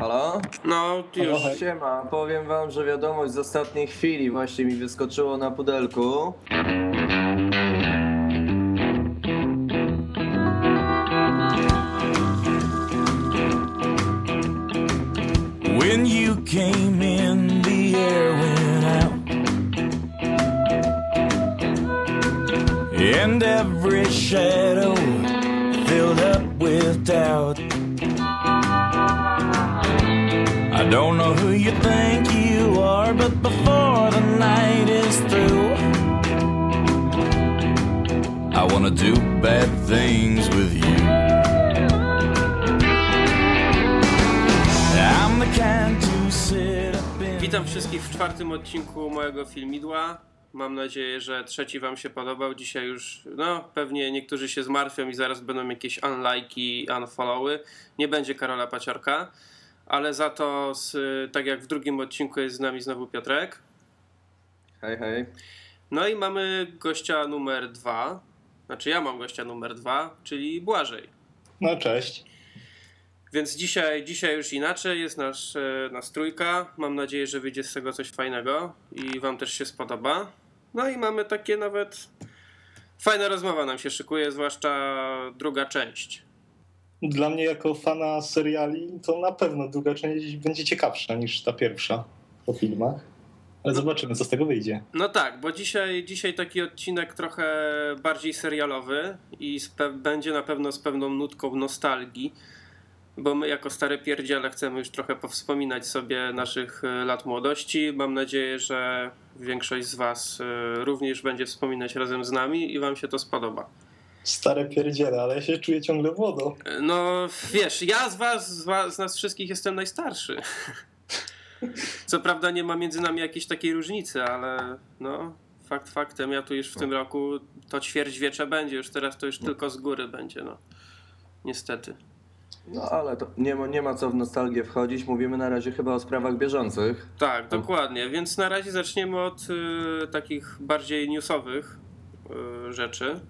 Halo? No, już. Halo. Siema, powiem wam, że wiadomość z ostatniej chwili właśnie mi wyskoczyło na pudelku. When you came in, the air went out. And every shadow filled up with doubt. I don't know who you think you are, but before the night is through, I wanna do bad things with you. I'm the kind to sit up in Witam wszystkich w czwartym odcinku mojego filmidła. Mam nadzieję, że trzeci wam się podobał. Dzisiaj już, no, pewnie niektórzy się zmartwią i zaraz będą jakieś unlike'i, unfollowy. Nie będzie Karola Paciorka, ale za to, z, tak jak w drugim odcinku jest z nami znowu Piotrek. Hej, hej. No i mamy gościa numer dwa. Znaczy ja mam gościa numer dwa, czyli Błażej. No cześć. Więc dzisiaj, dzisiaj już inaczej, jest nasz, e, nas trójka. Mam nadzieję, że wyjdzie z tego coś fajnego i Wam też się spodoba. No i mamy takie nawet. Fajna rozmowa nam się szykuje, zwłaszcza druga część. Dla mnie jako fana seriali to na pewno druga część będzie ciekawsza niż ta pierwsza po filmach. Ale zobaczymy, co z tego wyjdzie. No tak, bo dzisiaj, dzisiaj taki odcinek trochę bardziej serialowy i będzie na pewno z pewną nutką nostalgii, bo my jako stare pierdziele chcemy już trochę powspominać sobie naszych e, lat młodości. Mam nadzieję, że większość z Was e, również będzie wspominać razem z nami i Wam się to spodoba. Stare pierdziele, ale ja się czuję ciągle młodo. No wiesz, ja z Was, z, was, z nas wszystkich jestem najstarszy. Co prawda nie ma między nami jakiejś takiej różnicy, ale no, fakt faktem, ja tu już w tym roku to ćwierćwiecze będzie, już teraz to już tylko z góry będzie, no. Niestety. No ale to nie ma, nie ma co w nostalgię wchodzić. Mówimy na razie chyba o sprawach bieżących. Tak, dokładnie. Więc na razie zaczniemy od y, takich bardziej newsowych y, rzeczy.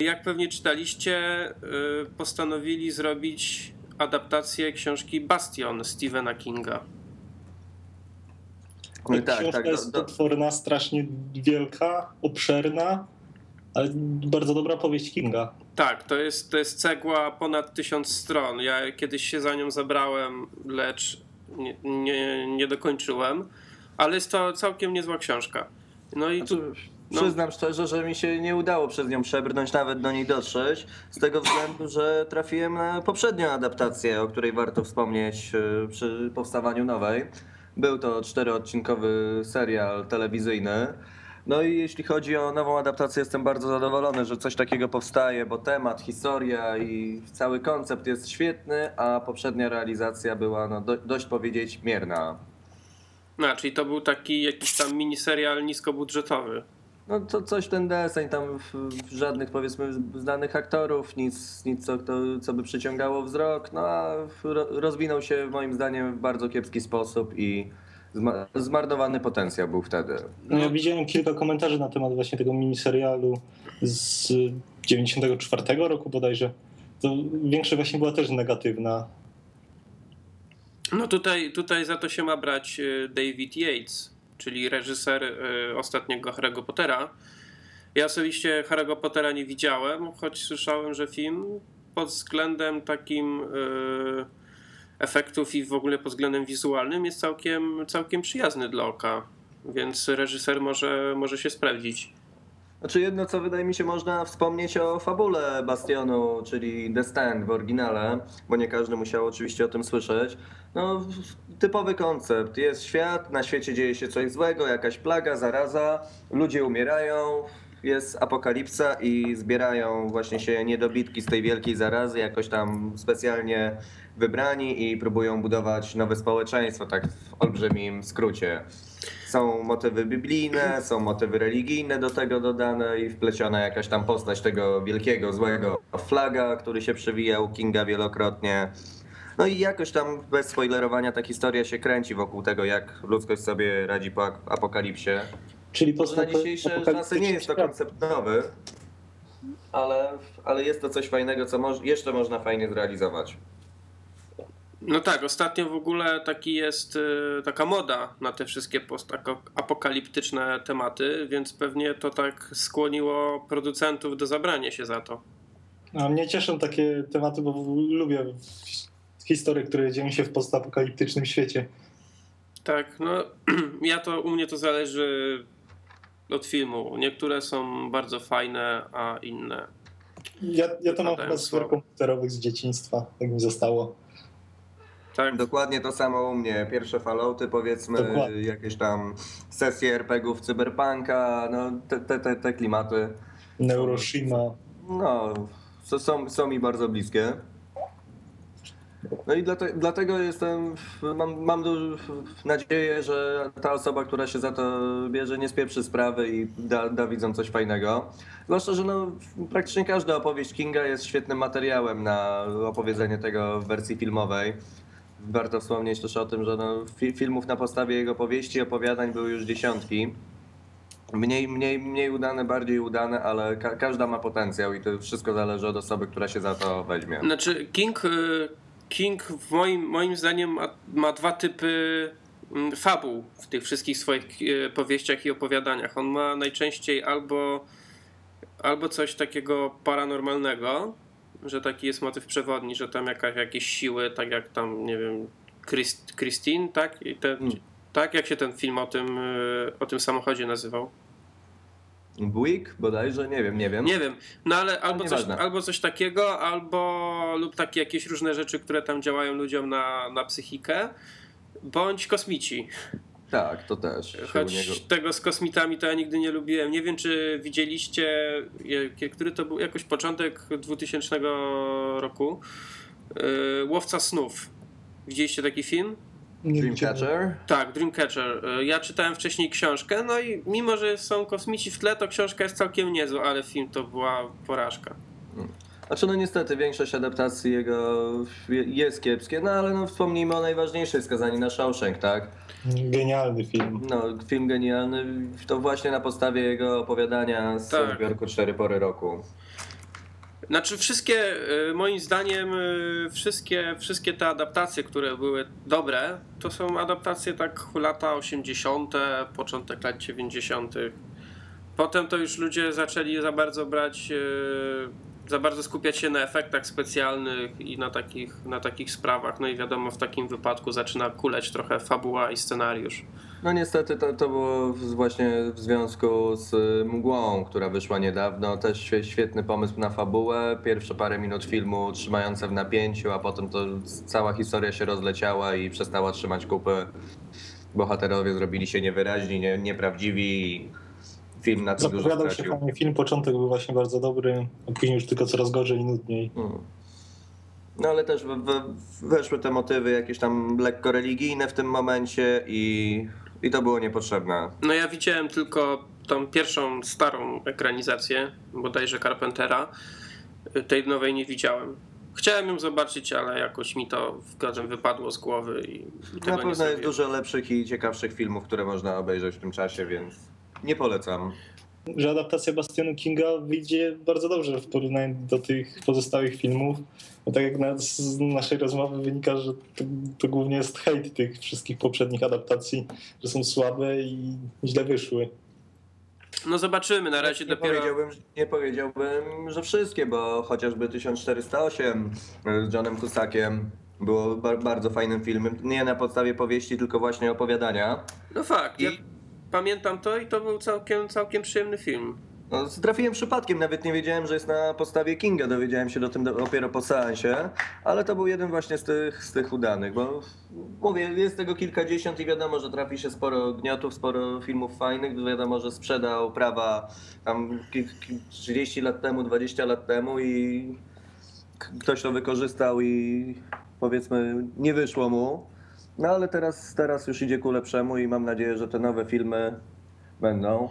Jak pewnie czytaliście, y, postanowili zrobić adaptację książki Bastion Stephena Kinga. No tak, Książka tak. Do, jest do, potworna, strasznie wielka, obszerna, ale bardzo dobra powieść Kinga. Tak, to jest, to jest cegła ponad tysiąc stron. Ja kiedyś się za nią zabrałem, lecz nie, nie, nie dokończyłem. Ale jest to całkiem niezła książka. No i tu. Znaczy, Przyznam szczerze, że mi się nie udało przez nią przebrnąć, nawet do niej dotrzeć, z tego względu, że trafiłem na poprzednią adaptację, o której warto wspomnieć e, przy powstawaniu nowej. Był to czteroodcinkowy serial telewizyjny. No i jeśli chodzi o nową adaptację, jestem bardzo zadowolony, że coś takiego powstaje, bo temat, historia i cały koncept jest świetny, a poprzednia realizacja była, no, do, dość powiedzieć, mierna. No, czyli to był taki jakiś tam miniserial niskobudżetowy. No to coś ten deseń, tam w, w żadnych powiedzmy znanych aktorów, nic, nic co, to, co by przyciągało wzrok, no a ro, rozwinął się moim zdaniem w bardzo kiepski sposób i zma, zmarnowany potencjał był wtedy. No, ja widziałem kilka komentarzy na temat właśnie tego miniserialu z 94 roku bodajże. To większość właśnie była też negatywna. No tutaj, tutaj za to się ma brać y, David Yates, czyli reżyser y, ostatniego Harry'ego Pottera. Ja osobiście Harry'ego Pottera nie widziałem, choć słyszałem, że film pod względem takim y, efektów i w ogóle pod względem wizualnym jest całkiem, całkiem przyjazny dla oka. Więc reżyser może, może się sprawdzić. Znaczy jedno, co wydaje mi się można wspomnieć o fabule Bastionu, czyli The Stand w oryginale, bo nie każdy musiał oczywiście o tym słyszeć. No, typowy koncept. Jest świat, na świecie dzieje się coś złego, jakaś plaga, zaraza, ludzie umierają, jest apokalipsa i zbierają właśnie się niedobitki z tej wielkiej zarazy, jakoś tam specjalnie wybrani i próbują budować nowe społeczeństwo, tak w olbrzymim skrócie. Są motywy biblijne, są motywy religijne do tego dodane i wpleciona jakaś tam postać tego wielkiego, złego flaga, który się przewijał Kinga wielokrotnie. No i jakoś tam bez spoilerowania ta historia się kręci wokół tego, jak ludzkość sobie radzi po apokalipsie. Czyli Może na dzisiejsze czasy nie jest to koncept nowy, ale, ale jest to coś fajnego, co moż, jeszcze można fajnie zrealizować. No tak, ostatnio w ogóle taki jest y, taka moda na te wszystkie postapokaliptyczne tematy, więc pewnie to tak skłoniło producentów do zabrania się za to. A mnie cieszą takie tematy, bo lubię historie, które dzieją się w postapokaliptycznym świecie. Tak, no ja to u mnie to zależy od filmu. Niektóre są bardzo fajne, a inne. Ja, ja to mam chyba z gier komputerowych z dzieciństwa, tak mi zostało. Tak, Dokładnie to samo u mnie. Pierwsze Fallouty, powiedzmy, Dokładnie. jakieś tam sesje RPGów Cyberpunka, no te, te, te, te klimaty. Neuroshima. No, są, są mi bardzo bliskie. No i dlate, dlatego jestem, mam, mam nadzieję, że ta osoba, która się za to bierze, nie spieprzy sprawy i da, da widzom coś fajnego. Zwłaszcza, że no, praktycznie każda opowieść Kinga jest świetnym materiałem na opowiedzenie tego w wersji filmowej. Warto wspomnieć też o tym, że no, fi, filmów na podstawie jego powieści opowiadań były już dziesiątki. Mniej, mniej, mniej udane, bardziej udane, ale ka- każda ma potencjał i to wszystko zależy od osoby, która się za to weźmie. Znaczy, King, y, King w moim, moim zdaniem ma, ma dwa typy mm, fabuł w tych wszystkich swoich y, powieściach i opowiadaniach. On ma najczęściej albo, albo coś takiego paranormalnego, że taki jest motyw przewodni, że tam jakaś, jakieś siły, tak jak tam, nie wiem, Christ, Christine, tak? I te, Mm. Tak, jak się ten film o tym, y, o tym samochodzie nazywał? Buick bodajże, nie wiem, nie wiem. Nie wiem, no ale albo coś, nieważne. albo coś takiego, albo lub takie jakieś różne rzeczy, które tam działają ludziom na, na psychikę, bądź kosmici. Tak, to też. Choć tego z kosmitami to ja nigdy nie lubiłem. Nie wiem, czy widzieliście, który to był jakoś początek 2000 roku, yy, Łowca Snów. Widzieliście taki film? Dreamcatcher? Tak, Dreamcatcher. Y, Ja czytałem wcześniej książkę, no i mimo, że są kosmici w tle, to książka jest całkiem niezła, ale film to była porażka. Znaczy no niestety większość adaptacji jego je- jest kiepskie, no ale no wspomnijmy o najważniejszej skazani na Shawshank, tak? Genialny film. No, film genialny, to właśnie na podstawie jego opowiadania z Tak. zbiorku Cztery Pory Roku. Znaczy wszystkie, y, moim zdaniem, y, wszystkie, wszystkie te adaptacje, które były dobre, to są adaptacje tak lata 80., początek lat 90. Potem to już ludzie zaczęli za bardzo brać, y, za bardzo skupiać się na efektach specjalnych i na takich, na takich sprawach. No i wiadomo, w takim wypadku zaczyna kuleć trochę fabuła i scenariusz. No niestety to, to było właśnie w związku z y, Mgłą, która wyszła niedawno. Też świe- świetny pomysł na fabułę. Pierwsze parę minut filmu trzymające w napięciu, a potem to cała historia się rozleciała i przestała trzymać kupy. Bohaterowie zrobili się niewyraźni, nie, nieprawdziwi i film na tym dużo Zapowiadał się fajnie film, początek był właśnie bardzo dobry, a później już tylko coraz gorzej i nudniej. Mm. No ale też we, we, weszły te motywy jakieś tam lekko religijne w tym momencie i, i to było niepotrzebne. No ja widziałem tylko tą pierwszą starą ekranizację, bodajże Carpentera. Tej nowej nie widziałem. Chciałem ją zobaczyć, ale jakoś mi to w wypadło z głowy i Na pewno jest dużo lepszych i ciekawszych filmów, które można obejrzeć w tym czasie, więc nie polecam. Że adaptacja Bastionu Kinga wyjdzie bardzo dobrze w porównaniu do tych pozostałych filmów. Bo tak jak na, z naszej rozmowy wynika, że to, to głównie jest hejt tych wszystkich poprzednich adaptacji, że są słabe i źle wyszły. No zobaczymy, na razie Nie dopiero... powiedziałbym, nie powiedziałbym, że wszystkie, bo chociażby 1408 z Johnem Cusackiem było ba- bardzo fajnym filmem. Nie na podstawie powieści, tylko właśnie opowiadania. No fakt, ja I- pamiętam to i to był całkiem, całkiem przyjemny film. No, trafiłem przypadkiem, nawet nie wiedziałem, że jest na podstawie Kinga. Dowiedziałem się o tym dopiero po seansie, ale to był jeden właśnie z tych, z tych udanych, bo mówię, jest tego kilkadziesiąt i wiadomo, że trafi się sporo gniotów, sporo filmów fajnych. Wiadomo, że sprzedał prawa tam ki- ki- 30 lat temu, 20 lat temu i ktoś to wykorzystał i powiedzmy nie wyszło mu. No ale teraz, teraz już idzie ku lepszemu i mam nadzieję, że te nowe filmy będą.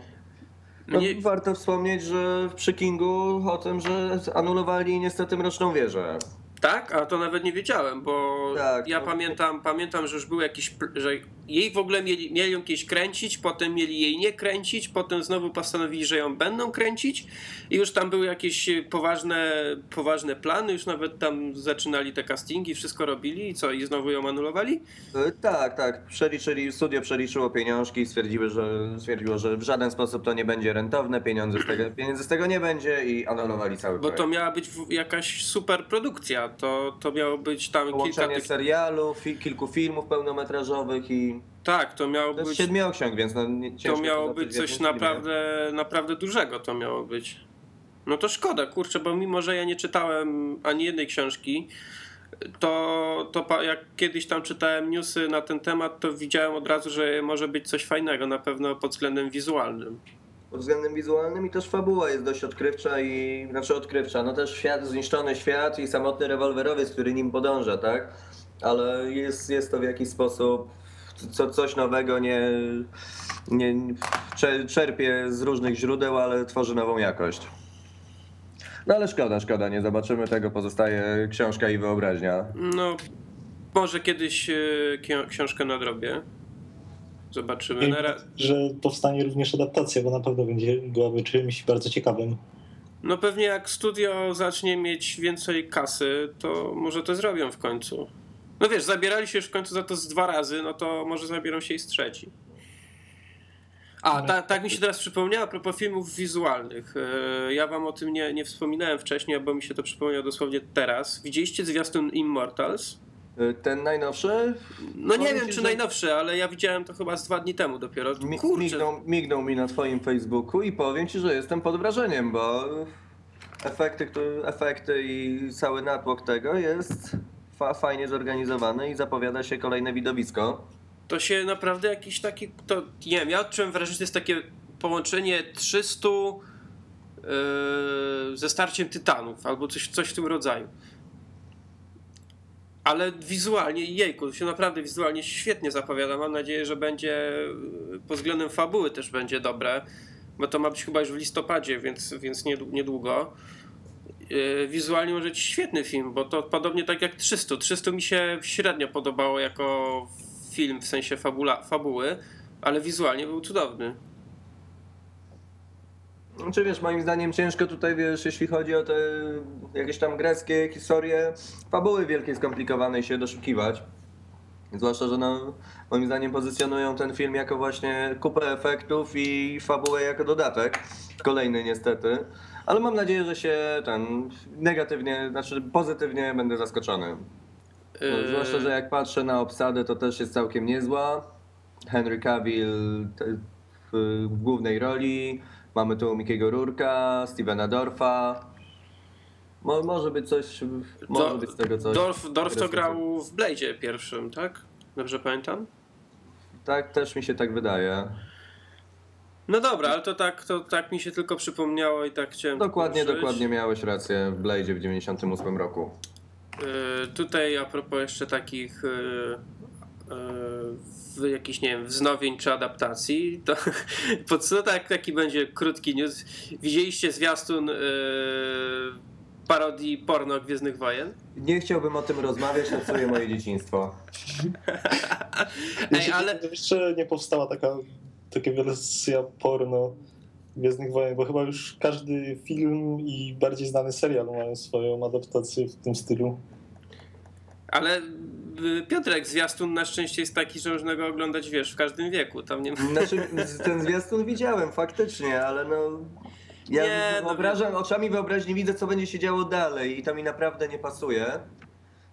No, Nie, Warto wspomnieć, że przy Kingu o tym, że anulowali niestety Mroczną Wieżę. Tak? A to nawet nie wiedziałem, bo Tak, ja no. pamiętam, pamiętam, że już był jakiś, że jej w ogóle mieli, mieli ją kiedyś kręcić, potem mieli jej nie kręcić, potem znowu postanowili, że ją będą kręcić i już tam były jakieś poważne, poważne plany, już nawet tam zaczynali te castingi, wszystko robili i co, i znowu ją anulowali? E, Tak, tak. Przeliczyli, studio przeliczyło pieniążki i stwierdziły, że, stwierdziło, że w żaden sposób to nie będzie rentowne, pieniądze z tego, pieniędzy z tego nie będzie i anulowali cały Bo projekt. to miała być jakaś super produkcja, to, to miało być tam kilka Połączenie tych... serialu, fi, kilku filmów pełnometrażowych i Tak, to miało to być... siedmiosiąg, więc no, nie, To miało być coś filmie. naprawdę, naprawdę dużego to miało być. No to szkoda, kurczę, bo mimo, że ja nie czytałem ani jednej książki, to, to jak kiedyś tam czytałem newsy na ten temat, to widziałem od razu, że może być coś fajnego, na pewno pod względem wizualnym. Pod względem wizualnym i też fabuła jest dość odkrywcza i znaczy odkrywcza. No też świat, zniszczony świat i samotny rewolwerowiec, który nim podąża, tak? Ale jest, jest to w jakiś sposób co, coś nowego, nie, nie cze- czerpie z różnych źródeł, ale tworzy nową jakość. No ale szkoda, szkoda, nie zobaczymy tego, pozostaje książka i wyobraźnia. No, może kiedyś e, książkę nadrobię. Zobaczymy. Na ra- że powstanie również adaptacja, bo na pewno będzie byłaby czymś bardzo ciekawym. No pewnie jak studio zacznie mieć więcej kasy, to może to zrobią w końcu. No wiesz, zabierali się już w końcu za to z dwa razy, no to może zabierą się i z trzeci. A, ta, tak mi się teraz przypomniało a propos filmów wizualnych. E, Ja wam o tym nie, nie wspominałem wcześniej, bo mi się to przypomniało dosłownie teraz. Widzieliście zwiastun Immortals? Y, Ten najnowszy No nie wiem, czy że- najnowszy, ale ja widziałem to chyba z dwa dni temu dopiero. mi, mignął, mignął mi na twoim Facebooku i powiem ci, że jestem pod wrażeniem, bo efekty, które, efekty i cały natłok tego jest fa, fajnie zorganizowany i zapowiada się kolejne widowisko. to się naprawdę jakiś taki, to nie wiem, ja odczułem wrażenie, że to jest takie połączenie 300 yy, ze starciem tytanów, albo coś, coś w tym rodzaju. Ale wizualnie, jejku, się naprawdę wizualnie świetnie zapowiada. Mam nadzieję, że będzie pod względem fabuły też będzie dobre, bo to ma być chyba już w listopadzie, więc, więc niedłu- niedługo. Yy, Wizualnie może być świetny film, bo to podobnie tak jak 300. 300 mi się średnio podobało jako film w sensie fabula, fabuły, ale wizualnie był cudowny. Czy wiesz, moim zdaniem ciężko tutaj, wiesz, jeśli chodzi o te jakieś tam greckie historie, fabuły wielkiej, skomplikowanej się doszukiwać. Zwłaszcza, że no, moim zdaniem pozycjonują ten film jako właśnie kupę efektów i fabułę jako dodatek. Kolejny niestety. Ale mam nadzieję, że się ten negatywnie, znaczy pozytywnie będę zaskoczony. No, Yy, zwłaszcza, że jak patrzę na obsadę, to też jest całkiem niezła. Henry Cavill w głównej roli. Mamy tu Mickey'ego Rurka, Stevena Dorfa. Mo, może być coś, może Do- być z tego coś. Dorf, Dorf to grał w Blade'zie pierwszym, tak? Dobrze pamiętam? Tak, też mi się tak wydaje. No dobra, ale to tak, to tak mi się tylko przypomniało i tak chciałem Dokładnie, dokładnie miałeś rację w Blade'zie w 98 roku. Yy, tutaj a propos jeszcze takich yy, yy, w jakichś, nie wiem, wznowień czy adaptacji, to po co tak, taki będzie krótki news. Widzieliście zwiastun yy, parodii porno Gwiezdnych Wojen? Nie chciałbym o tym rozmawiać, to psuje moje dzieciństwo. Ej, ale Jeszcze nie powstała taka, taka wersja porno Gwiezdnych Wojen, bo chyba już każdy film i bardziej znany serial mają swoją adaptację w tym stylu. Ale Piotrek, zwiastun na szczęście jest taki, że można go oglądać, wiesz, w każdym wieku. Tam nie ma... Znaczy, ten zwiastun widziałem faktycznie, ale no. Ja Nie, no wyobrażam, oczami wyobraźni widzę, co będzie się działo dalej i to mi naprawdę nie pasuje.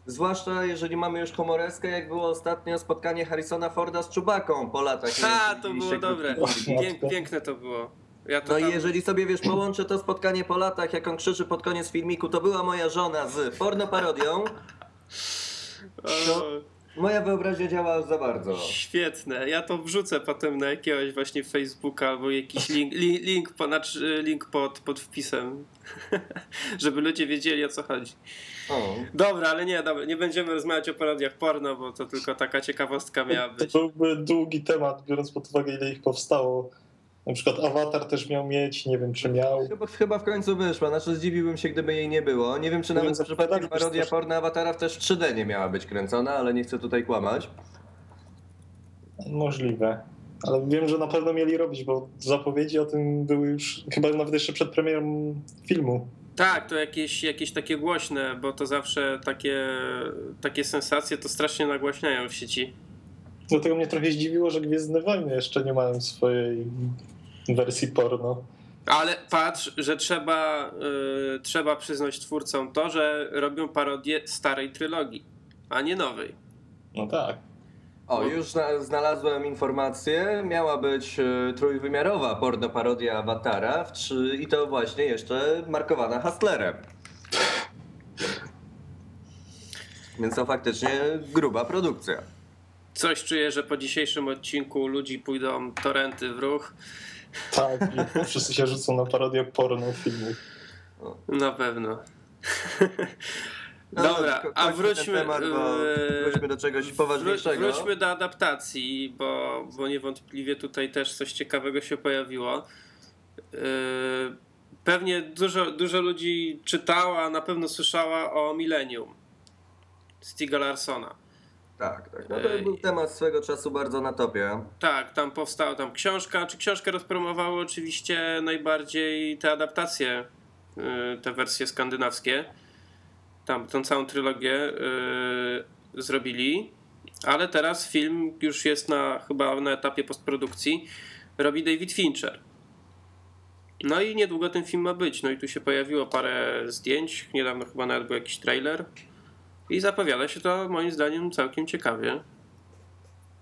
Zwłaszcza jeżeli mamy już humoreskę, jak było ostatnio spotkanie Harrisona Forda z Czubaką po latach. Czy to było dobre. piękne to było. Ja to No i tam... jeżeli sobie wiesz, połączę to spotkanie po latach, jak on krzyczy pod koniec filmiku, to była moja żona z porno parodią, O, moja wyobraźnia działa za bardzo. Świetne. Ja to wrzucę potem na jakiegoś właśnie Facebooka albo jakiś link, li, link, po, znaczy link pod, pod wpisem, żeby ludzie wiedzieli o co chodzi. O. Dobra, ale nie, dobra, nie będziemy rozmawiać o parodiach porno, bo to tylko taka ciekawostka miała To być. byłby długi temat, biorąc pod uwagę ile ich powstało. Na przykład Avatar też miał mieć, nie wiem czy miał. Chyba, chyba w końcu wyszła, znaczy zdziwiłbym się, gdyby jej nie było. Nie wiem, czy nawet zapowiadali też parodia coś. porno Awatarów też w 3D nie miała być kręcona, ale nie chcę tutaj kłamać. Możliwe. Ale wiem, że na pewno mieli robić, bo zapowiedzi o tym były już chyba nawet jeszcze przed premierą filmu. Tak, to jakieś, jakieś takie głośne, bo to zawsze takie, takie sensacje to strasznie nagłaśniają w sieci. Dlatego mnie trochę zdziwiło, że Gwiezdne Wojny jeszcze nie mają swojej wersji porno. Ale patrz, że trzeba, y, trzeba przyznać twórcom to, że robią parodię starej trylogii, a nie nowej. No tak. O, już zna- znalazłem informację. Miała być e, trójwymiarowa porno parodia Awatara w 3 i to właśnie jeszcze markowana Hustlerem. Więc to faktycznie gruba produkcja. Coś czuję, że po dzisiejszym odcinku ludzi pójdą torenty w ruch. Tak, i wszyscy się rzucą na parodię porno filmów. Na pewno. No, Dobra, a kończmy wróćmy, Temat, yy, wróćmy do czegoś poważniejszego. Wró- Wróćmy do adaptacji, bo, bo niewątpliwie tutaj też coś ciekawego się pojawiło. Yy, Pewnie dużo, dużo ludzi czytała, a na pewno słyszała o Millennium Stiga Larsona. Tak, tak. No to był temat swego czasu bardzo na topie. Tak, tam powstała tam książka. Czy książkę rozpromowały oczywiście najbardziej te adaptacje, yy, te wersje skandynawskie. Tam tą całą trylogię yy, zrobili. Ale teraz film już jest na chyba na etapie postprodukcji. Robi David Fincher. No i niedługo ten film ma być. No i tu się pojawiło parę zdjęć. Niedawno chyba nawet był jakiś trailer. I zapowiada się to moim zdaniem całkiem ciekawie.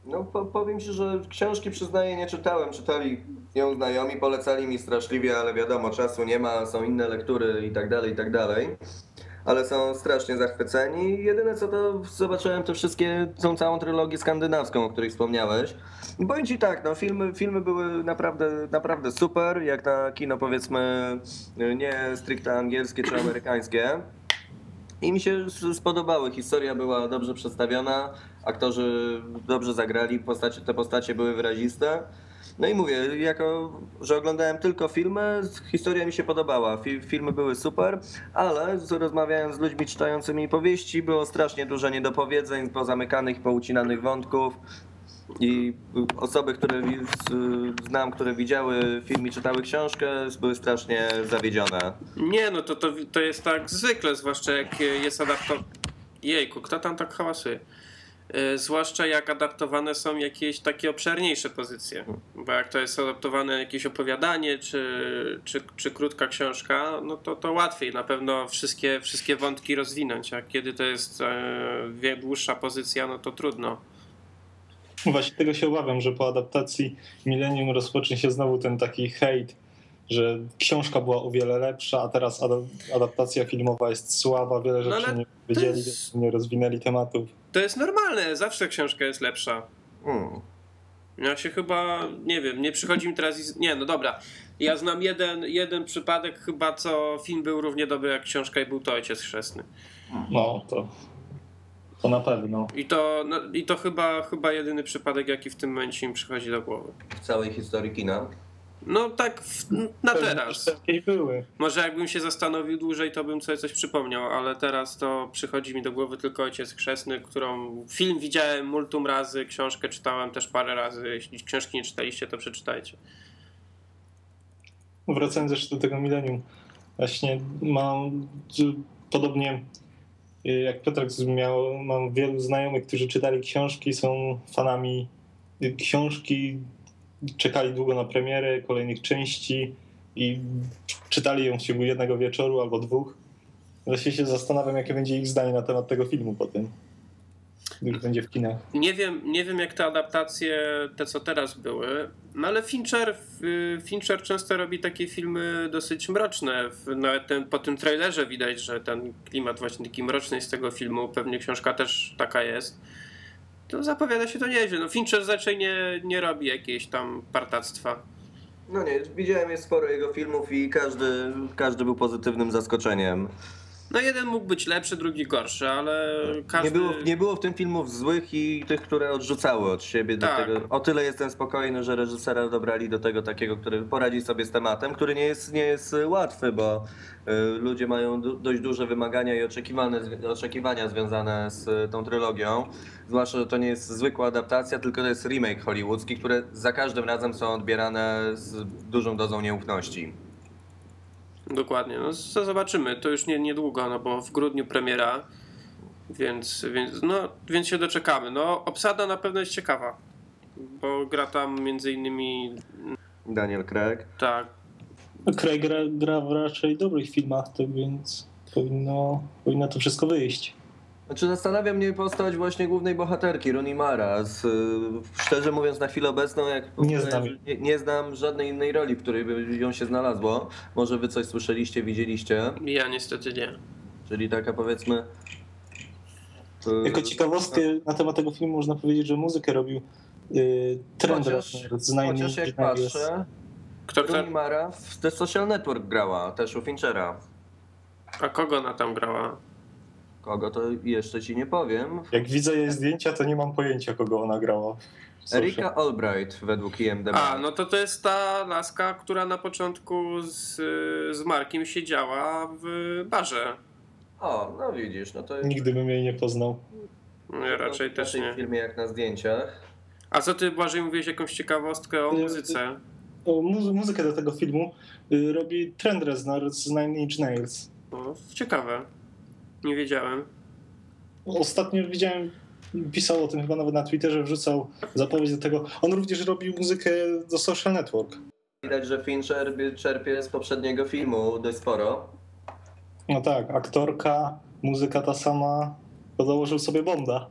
No po, powiem ci, że książki przyznaję nie czytałem. Czytali ją znajomi, polecali mi straszliwie, ale wiadomo, czasu nie ma, są inne lektury i tak dalej, i tak dalej. Ale są strasznie zachwyceni. Jedyne co to zobaczyłem te wszystkie, tą całą trylogię skandynawską, o której wspomniałeś. Powiem ci tak, no filmy, filmy były naprawdę, naprawdę super, jak na kino powiedzmy nie stricte angielskie czy amerykańskie. I mi się spodobały. Historia była dobrze przedstawiona, aktorzy dobrze zagrali, postacie, te postacie były wyraziste. No i mówię, jako że oglądałem tylko filmy, historia mi się podobała. Fi, filmy były super, ale rozmawiając z ludźmi czytającymi powieści, było strasznie dużo niedopowiedzeń, pozamykanych, poucinanych wątków. I osoby, które znam, które widziały film i czytały książkę, były strasznie zawiedzione. Nie, no to, to, to jest tak zwykle, zwłaszcza jak jest adaptowane. Jejku, kto tam tak hałasuje? E, Zwłaszcza jak adaptowane są jakieś takie obszerniejsze pozycje. Bo jak to jest adaptowane jakieś opowiadanie czy, czy, czy krótka książka, no to, to łatwiej na pewno wszystkie, wszystkie wątki rozwinąć. A kiedy to jest e, dłuższa pozycja, no to trudno. Właśnie tego się obawiam, że po adaptacji Millennium rozpocznie się znowu ten taki hejt, że książka była o wiele lepsza, a teraz ada- adaptacja filmowa jest słaba, wiele No rzeczy ale nie wiedzieli, jest- nie rozwinęli tematów. To jest normalne, zawsze książka jest lepsza. Hmm. Ja się chyba, nie wiem, nie przychodzi mi teraz. i- Nie, no dobra. Ja znam jeden, jeden przypadek, chyba co film był równie dobry jak książka i był to ojciec chrzestny. No, to, to na pewno. I to, no, i to chyba, chyba jedyny przypadek, jaki w tym momencie mi przychodzi do głowy. W całej historii kina. No tak w, na Pewnie teraz. były. Może jakbym się zastanowił dłużej, to bym sobie coś przypomniał, ale teraz to przychodzi mi do głowy tylko ojciec chrzestny, którą film widziałem multum razy, książkę czytałem też parę razy. Jeśli książki nie czytaliście, to przeczytajcie. Wracając jeszcze do tego Millennium, właśnie mam podobnie jak Piotrek miał, mam wielu znajomych, którzy czytali książki, są fanami y, książki, czekali długo na premierę kolejnych części i czytali ją w ciągu jednego wieczoru albo dwóch. Właśnie się zastanawiam, jakie będzie ich zdanie na temat tego filmu potem, gdy już będzie w kinach. Nie wiem, nie wiem jak te adaptacje, te co teraz były, no ale Fincher, Fincher często robi takie filmy dosyć mroczne. Nawet ten, po tym trailerze widać, że ten klimat właśnie taki mroczny jest z tego filmu, pewnie książka też taka jest. To zapowiada się to nieźle. No Fincher raczej nie, nie robi jakiejś tam partactwa. No nie, widziałem jest sporo jego filmów i każdy, każdy był pozytywnym zaskoczeniem. No jeden mógł być lepszy, drugi gorszy, ale każdy... Nie było, nie było w tym filmów złych i tych, które odrzucały od siebie. Tak. Dlatego o tyle jestem spokojny, że reżysera dobrali do tego takiego, który poradzi sobie z tematem, który nie jest, nie jest łatwy, bo y, ludzie mają du- dość duże wymagania i oczekiwane, oczekiwania związane z y, tą trylogią. Zwłaszcza, że to nie jest zwykła adaptacja, tylko to jest remake hollywoodzki, które za każdym razem są odbierane z dużą dozą nieufności. Dokładnie, no zobaczymy, to już nie, niedługo, no bo w grudniu premiera, więc, więc, no, więc się doczekamy. No obsada na pewno jest ciekawa, bo gra tam między innymi, Daniel Craig. tak, Craig gra, gra w raczej dobrych filmach, tak więc powinno, powinno to wszystko wyjść. Znaczy zastanawia mnie postać właśnie głównej bohaterki, Rooney Mara. Z, y, szczerze mówiąc na chwilę obecną, jak Nie znam nie, nie znam żadnej innej roli, w której by ją się znalazło. Może wy coś słyszeliście, widzieliście. ja niestety nie. Czyli taka powiedzmy... y, Jako ciekawostkę na temat tego filmu można powiedzieć, że muzykę robił yy, Trent Chociaż, chociaż jak patrzę, Kto, kto, Rooney Mara w The Social Network grała, też u Finchera. a kogo ona tam grała? Kogo to jeszcze ci nie powiem. Jak widzę jej zdjęcia, to nie mam pojęcia, kogo ona grała. Erika Albright według IMDb. A, no to to jest ta laska, która na początku z, z Markiem siedziała w barze. O, no widzisz, no to... Nigdy bym jej nie poznał. No, ja raczej w też nie. filmie jak na zdjęciach. A co ty, Błażej, mówiłeś jakąś ciekawostkę o Y, muzyce? O, mu- muzykę do tego filmu y, robi Trent Reznor z Nine Inch Nails. No, ciekawe. Nie wiedziałem. Ostatnio widziałem, pisał o tym chyba nawet na Twitterze, wrzucał zapowiedź do tego. On również robił muzykę do Social Network. Widać, że Fincher czerpie z poprzedniego filmu dość sporo. No tak, aktorka, muzyka ta sama, to założył sobie Bonda.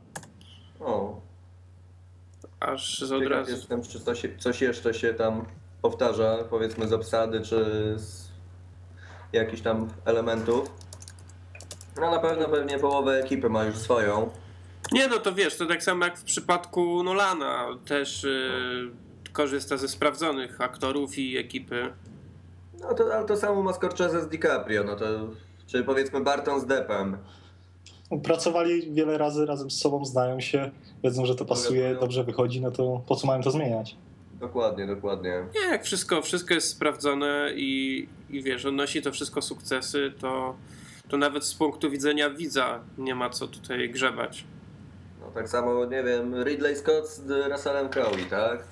O, Aż z od razu. jestem, czy coś, coś jeszcze się tam powtarza, powiedzmy z obsady, czy z jakichś tam elementów. No na pewno pewnie połowę ekipy ma już swoją. Nie, no to wiesz, to tak samo jak w przypadku Nolana. Też y, korzysta ze sprawdzonych aktorów i ekipy. No to, ale to samo ma Scorsese z DiCaprio, no to, czy powiedzmy Barton z Deppem. Pracowali wiele razy razem z sobą, znają się, wiedzą, że to pasuje, Zagadują. dobrze wychodzi, no to po co mają to zmieniać? Dokładnie, dokładnie. Nie, jak wszystko, wszystko jest sprawdzone i, i wiesz, odnosi to wszystko sukcesy, to, to nawet z punktu widzenia widza nie ma co tutaj grzebać. No tak samo, nie wiem, Ridley Scott z Russellem Crowe, tak?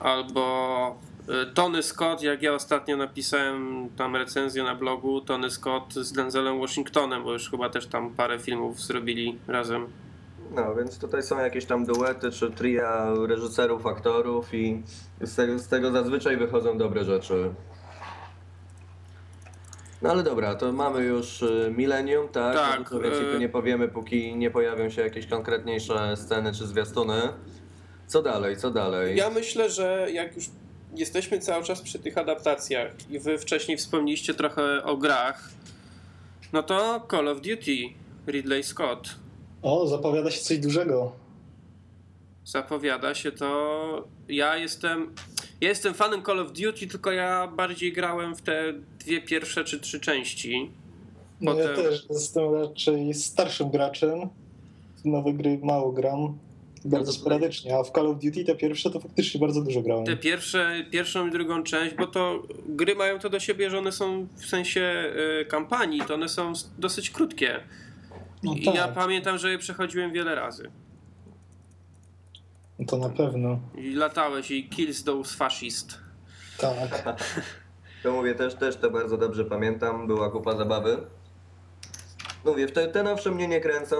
Albo y, Tony Scott, jak ja ostatnio napisałem tam recenzję na blogu, Tony Scott z Denzelem Washingtonem, bo już chyba też tam parę filmów zrobili razem. No, więc tutaj są jakieś tam duety czy tria reżyserów, aktorów i z tego, z tego zazwyczaj wychodzą dobre rzeczy. No ale dobra, to mamy już y, Millennium, tak? Tak, No to więcej tu y- nie powiemy, póki nie pojawią się jakieś konkretniejsze sceny czy zwiastuny. Co dalej, co dalej? Ja myślę, że jak już jesteśmy cały czas przy tych adaptacjach i wy wcześniej wspomnieliście trochę o grach, no to Call of Duty, Ridley Scott. O, zapowiada się coś dużego. Zapowiada się to. Ja jestem. Ja jestem fanem Call of Duty, tylko ja bardziej grałem w te dwie pierwsze czy trzy części. No ja Potem- też jestem raczej starszym graczem. Nowe gry mało gram. Bardzo sporadycznie, a w Call of Duty te pierwsze to faktycznie bardzo dużo grałem. Te pierwsze, pierwszą i drugą część, bo to gry mają to do siebie, że one są w sensie y, kampanii, to one są dosyć krótkie. No I tak, ja pamiętam, że je przechodziłem wiele razy. No to na pewno. I latałeś i kills those fascist. Tak. To mówię, też, też to bardzo dobrze pamiętam, była kupa zabawy. Mówię, te, te nowsze mnie nie kręcą,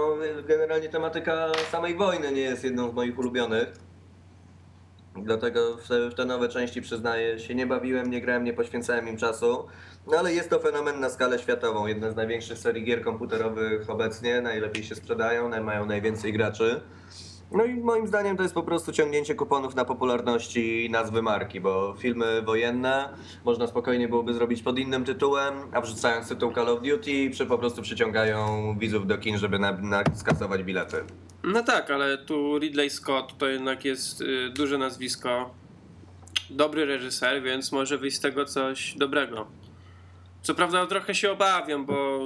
generalnie tematyka samej wojny nie jest jedną z moich ulubionych. Dlatego w te, w te nowe części przyznaję się, nie bawiłem, nie grałem, nie poświęcałem im czasu. No ale jest to fenomen na skalę światową, jedna z największych serii gier komputerowych obecnie, najlepiej się sprzedają, mają najwięcej graczy. No i moim zdaniem to jest po prostu ciągnięcie kuponów na popularności nazwy marki, bo filmy wojenne można spokojnie byłoby zrobić pod innym tytułem, a wrzucając tytuł Call of Duty, przy, po prostu przyciągają widzów do kin, żeby na, na, skasować bilety. No tak, ale tu Ridley Scott to jednak jest y, duże nazwisko. Dobry reżyser, więc może wyjść z tego coś dobrego. Co prawda trochę się obawiam, bo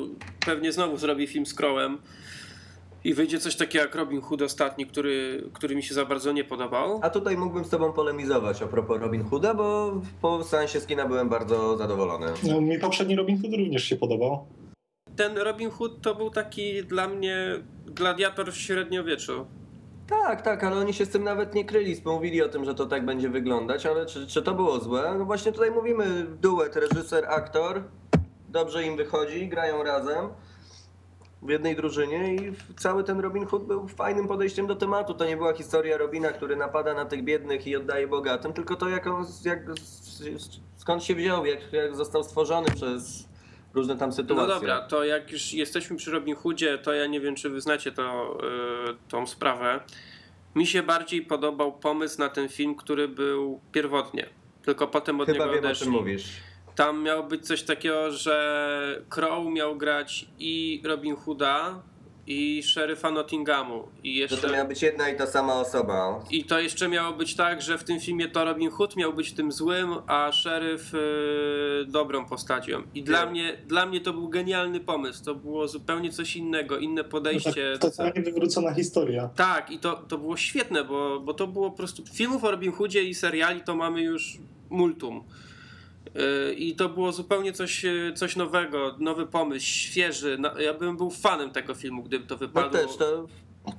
pewnie znowu zrobi film z Crowem i wyjdzie coś takiego jak Robin Hood ostatni, który, który mi się za bardzo nie podobał. A tutaj mógłbym z tobą polemizować a propos Robin Hooda, bo po seansie z kina byłem bardzo zadowolony. No, mi poprzedni Robin Hood również się podobał. Ten Robin Hood to był taki dla mnie gladiator w średniowieczu. Tak, tak, ale oni się z tym nawet nie kryli, mówili o tym, że to tak będzie wyglądać, ale czy, czy to było złe? No właśnie tutaj mówimy duet, reżyser, aktor, dobrze im wychodzi, grają razem w jednej drużynie i cały ten Robin Hood był fajnym podejściem do tematu. To nie była historia Robina, który napada na tych biednych i oddaje bogatym, tylko to jak on, jak, skąd się wziął, jak, jak został stworzony przez różne tam sytuacje. No dobra, to jak już jesteśmy przy Robin Hoodzie, to ja nie wiem, czy wy znacie to, yy, tą sprawę. Mi się bardziej podobał pomysł na ten film, który był pierwotnie. Tylko potem od Chyba niego wiem o odeszli. czym mówisz. Tam miało być coś takiego, że Crow miał grać i Robin Hooda, i szeryfa Nottinghamu. I jeszcze... to miała być jedna i ta sama osoba. I to jeszcze miało być tak, że w tym filmie to Robin Hood miał być tym złym, a szeryf yy, dobrą postacią. I dla Nie. mnie, dla mnie to był genialny pomysł. To było zupełnie coś innego, inne No podejście. tak, totalnie wywrócona historia. Tak, i to, to było świetne, bo, bo to było po prostu. Filmów o Robin Hoodzie i seriali to mamy już multum. I to było zupełnie coś, yy, coś nowego, nowy pomysł, świeży. No, Ja bym był fanem tego filmu, gdyby to No wypadło. też, to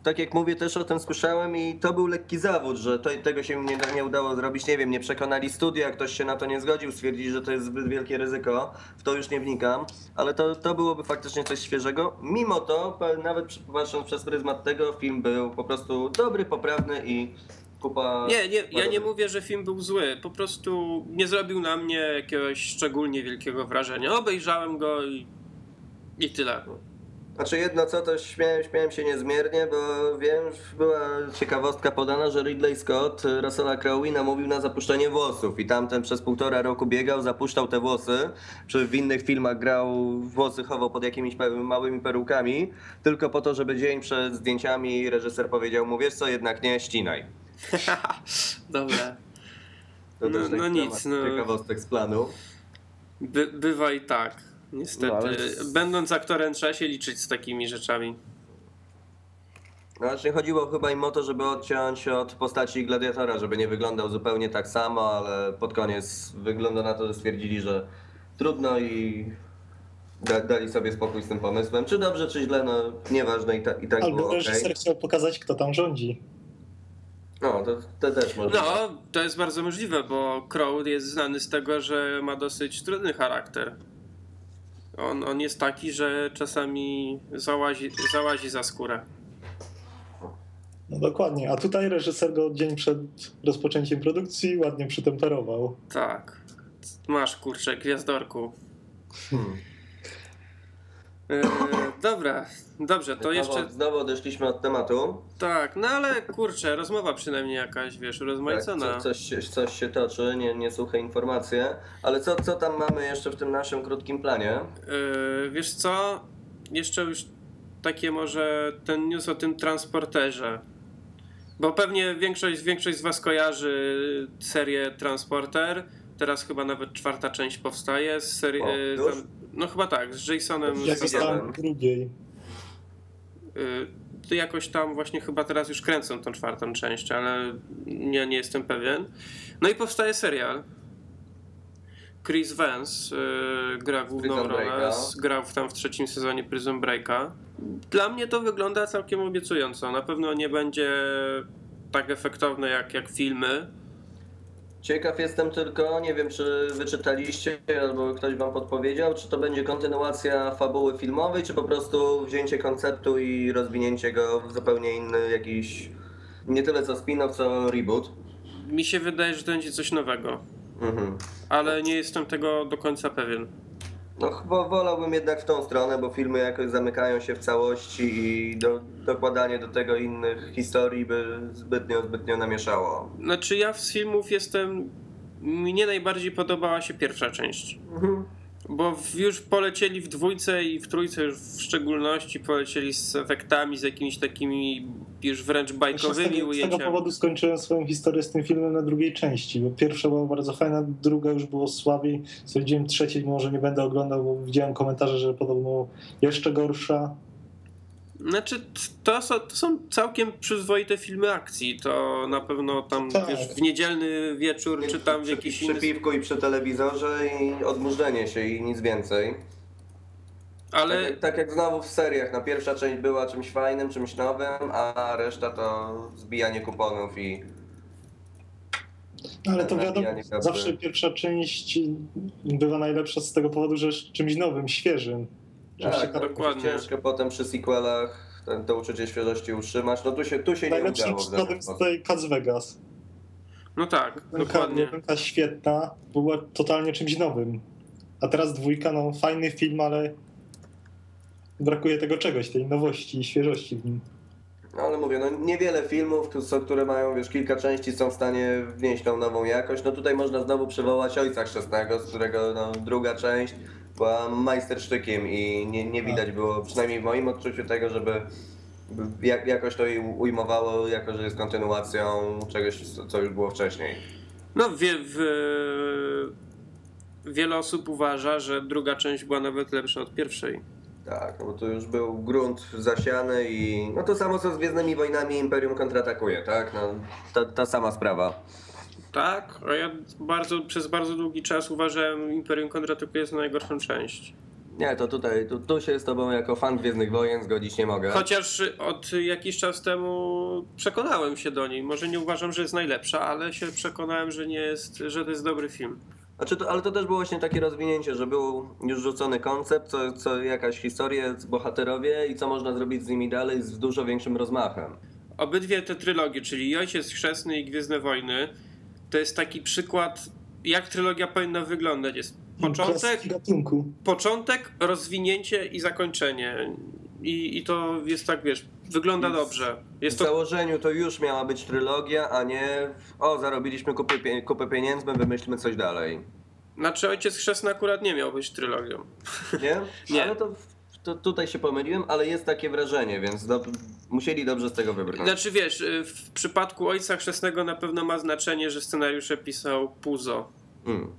tak jak mówię, też o tym słyszałem i to był lekki zawód, że to, tego się nie, nie udało zrobić. Nie wiem, nie przekonali studia, ktoś się na to nie zgodził, stwierdzili, że to jest zbyt wielkie ryzyko. W to już nie wnikam, ale to, to byłoby faktycznie coś świeżego. Mimo to, nawet patrząc przez pryzmat tego, film był po prostu dobry, poprawny i kupa. Nie, nie, ja nie mówię, że film był zły. Po prostu nie zrobił na mnie jakiegoś szczególnie wielkiego wrażenia. Obejrzałem go i, i tyle. Znaczy jedno co, to śmiałem, śmiałem się niezmiernie, bo wiem, była ciekawostka podana, że Ridley Scott Russella Crowe namówił na zapuszczenie włosów i tamten przez półtora roku biegał, zapuszczał te włosy, czy w innych filmach grał, włosy chował pod jakimiś małymi perukami, tylko po to, żeby dzień przed zdjęciami reżyser powiedział mu, wiesz co, jednak nie, ścinaj. Dobra. To No- no nic, no. ciekawostek z planu. By, bywa i tak. Niestety. No, ale- Będąc aktorem trzeba się liczyć z takimi rzeczami. No, Znaczy chodziło chyba im o to, żeby odciąć od postaci gladiatora, żeby nie wyglądał zupełnie tak samo, ale pod koniec wygląda na to, że stwierdzili, że trudno i da, dali sobie spokój z tym pomysłem. Czy dobrze, czy źle, no nieważne i, ta, i tak było Albo reżyser chciał pokazać, kto tam rządzi. No, to, to też można. No, to jest bardzo możliwe, bo Crow jest znany z tego, że ma dosyć trudny charakter. On, on jest taki, że czasami załazi, załazi za skórę. No dokładnie. A tutaj reżyser go dzień przed rozpoczęciem produkcji ładnie przytemperował. Tak. Masz kurczę, gwiazdorku. Hmm. E, dobra, dobrze, to Znowu- jeszcze. Znowu odeszliśmy od tematu. Tak, no ale kurczę, rozmowa przynajmniej jakaś, wiesz, Tak, rozmaicona. co, coś, się, coś się toczy, nie, nie suche informacje. Ale co, co tam mamy jeszcze w tym naszym krótkim planie? Yy, wiesz co? Jeszcze już takie może ten news o tym transporterze. Bo pewnie większość, większość z Was kojarzy serię Transporter. Teraz chyba nawet czwarta część powstaje z serii. O, tam, no chyba tak, z Jasonem. Ja Statham. zostałem w drugiej. Yy, to jakoś tam właśnie chyba teraz już kręcą tą czwartą część, ale nie, nie jestem pewien. No i powstaje serial. Chris Vance yy, gra główną rolę, grał tam w trzecim sezonie Prison Breaka. Dla mnie to wygląda całkiem obiecująco. Na pewno nie będzie tak efektowne jak, jak filmy. Ciekaw jestem tylko, nie wiem czy wyczytaliście albo ktoś wam podpowiedział, czy to będzie kontynuacja fabuły filmowej, czy po prostu wzięcie konceptu i rozwinięcie go w zupełnie inny jakiś, nie tyle co spin-off, co reboot. Mi się wydaje, że to będzie coś nowego, Mhm. ale nie jestem tego do końca pewien. No chyba wolałbym jednak w tą stronę, bo filmy jakoś zamykają się w całości i do, dokładanie do tego innych historii by zbytnio, zbytnio namieszało. Znaczy ja z filmów jestem... Mnie najbardziej podobała się pierwsza część. Mhm. Bo już polecieli w dwójce i w trójce już w szczególności polecieli z efektami, z jakimiś takimi już wręcz z bajkowymi tego, z tego ujęciami. powodu skończyłem swoją historię z tym filmem na drugiej części, bo pierwsza była bardzo fajna, druga już było słabiej. Stwierdziłem trzeciej może nie będę oglądał, bo widziałem komentarze, że podobno jeszcze gorsza. Znaczy, to są, to są całkiem przyzwoite filmy akcji. To na pewno tam Tak. wiesz, w niedzielny wieczór, czy tam w przy, jakiś przy inny. piwku i przy telewizorze i odmurzenie się i nic więcej. Ale Tak, tak jak znowu w seriach, no pierwsza część była czymś fajnym, czymś nowym, a reszta to zbijanie kuponów i No ale to wiadomo, zawsze pierwsza część bywa najlepsza z tego powodu, że jest czymś nowym, świeżym. Się tak, dokładnie. ciężko potem przy sequelach ten, to uczucie świeżości utrzymać. No tu się, tu się nie Najlepszym udało przykładem jest tutaj Cats Vegas. no tak, Jedynka, dokładnie. jedynka świetna, była totalnie czymś nowym. A teraz dwójka, no fajny film, ale brakuje tego czegoś, tej nowości i świeżości w nim. No ale mówię, no niewiele filmów, które mają wiesz, kilka części, są w stanie wnieść tą nową jakość. No tutaj można znowu przywołać Ojca Chrzestnego, z którego no, druga część majstersztykiem i nie, nie widać było, przynajmniej w moim odczuciu tego, żeby by jak, jakoś to jej ujmowało, jako że jest kontynuacją czegoś, co- już było wcześniej. No wie, w, wiele osób uważa, że druga część była nawet lepsza od pierwszej. Tak, no bo tu już był grunt zasiany i no to samo co z Gwiezdnymi Wojnami Imperium kontratakuje, tak? No, ta, ta sama sprawa. Tak, a ja bardzo, przez bardzo długi czas uważałem Imperium Kontratakuje za najgorszą część. Nie, to tutaj, tu, tu się z tobą jako fan Gwiezdnych Wojen zgodzić nie mogę. Chociaż od jakiś czas temu przekonałem się do niej. Może nie uważam, że jest najlepsza, ale się przekonałem, że nie jest, że to jest dobry film. Znaczy to, ale to też było właśnie takie rozwinięcie, że był już rzucony koncept, co, co jakaś historia, bohaterowie i co można zrobić z nimi dalej z dużo większym rozmachem. Obydwie te trylogie, czyli i Ojciec Chrzestny i Gwiezdne Wojny, to jest taki przykład, jak trylogia powinna wyglądać. Jest początek, początek, rozwinięcie i zakończenie. I, I to jest tak, wiesz, wygląda Jest- dobrze. W Jest to założeniu to już miała być trylogia, a nie o, zarobiliśmy kupę, pie- kupę pieniędzmi, wymyślmy coś dalej. Znaczy Ojciec Chrzestny akurat nie miał być trylogią. Nie? Nie. Ale to, to tutaj się pomyliłem, ale jest takie wrażenie, więc do, musieli dobrze z tego wybrnąć. Znaczy wiesz, y, w przypadku Ojca Chrzestnego na pewno ma znaczenie, że scenariusze pisał Puzo. Mm.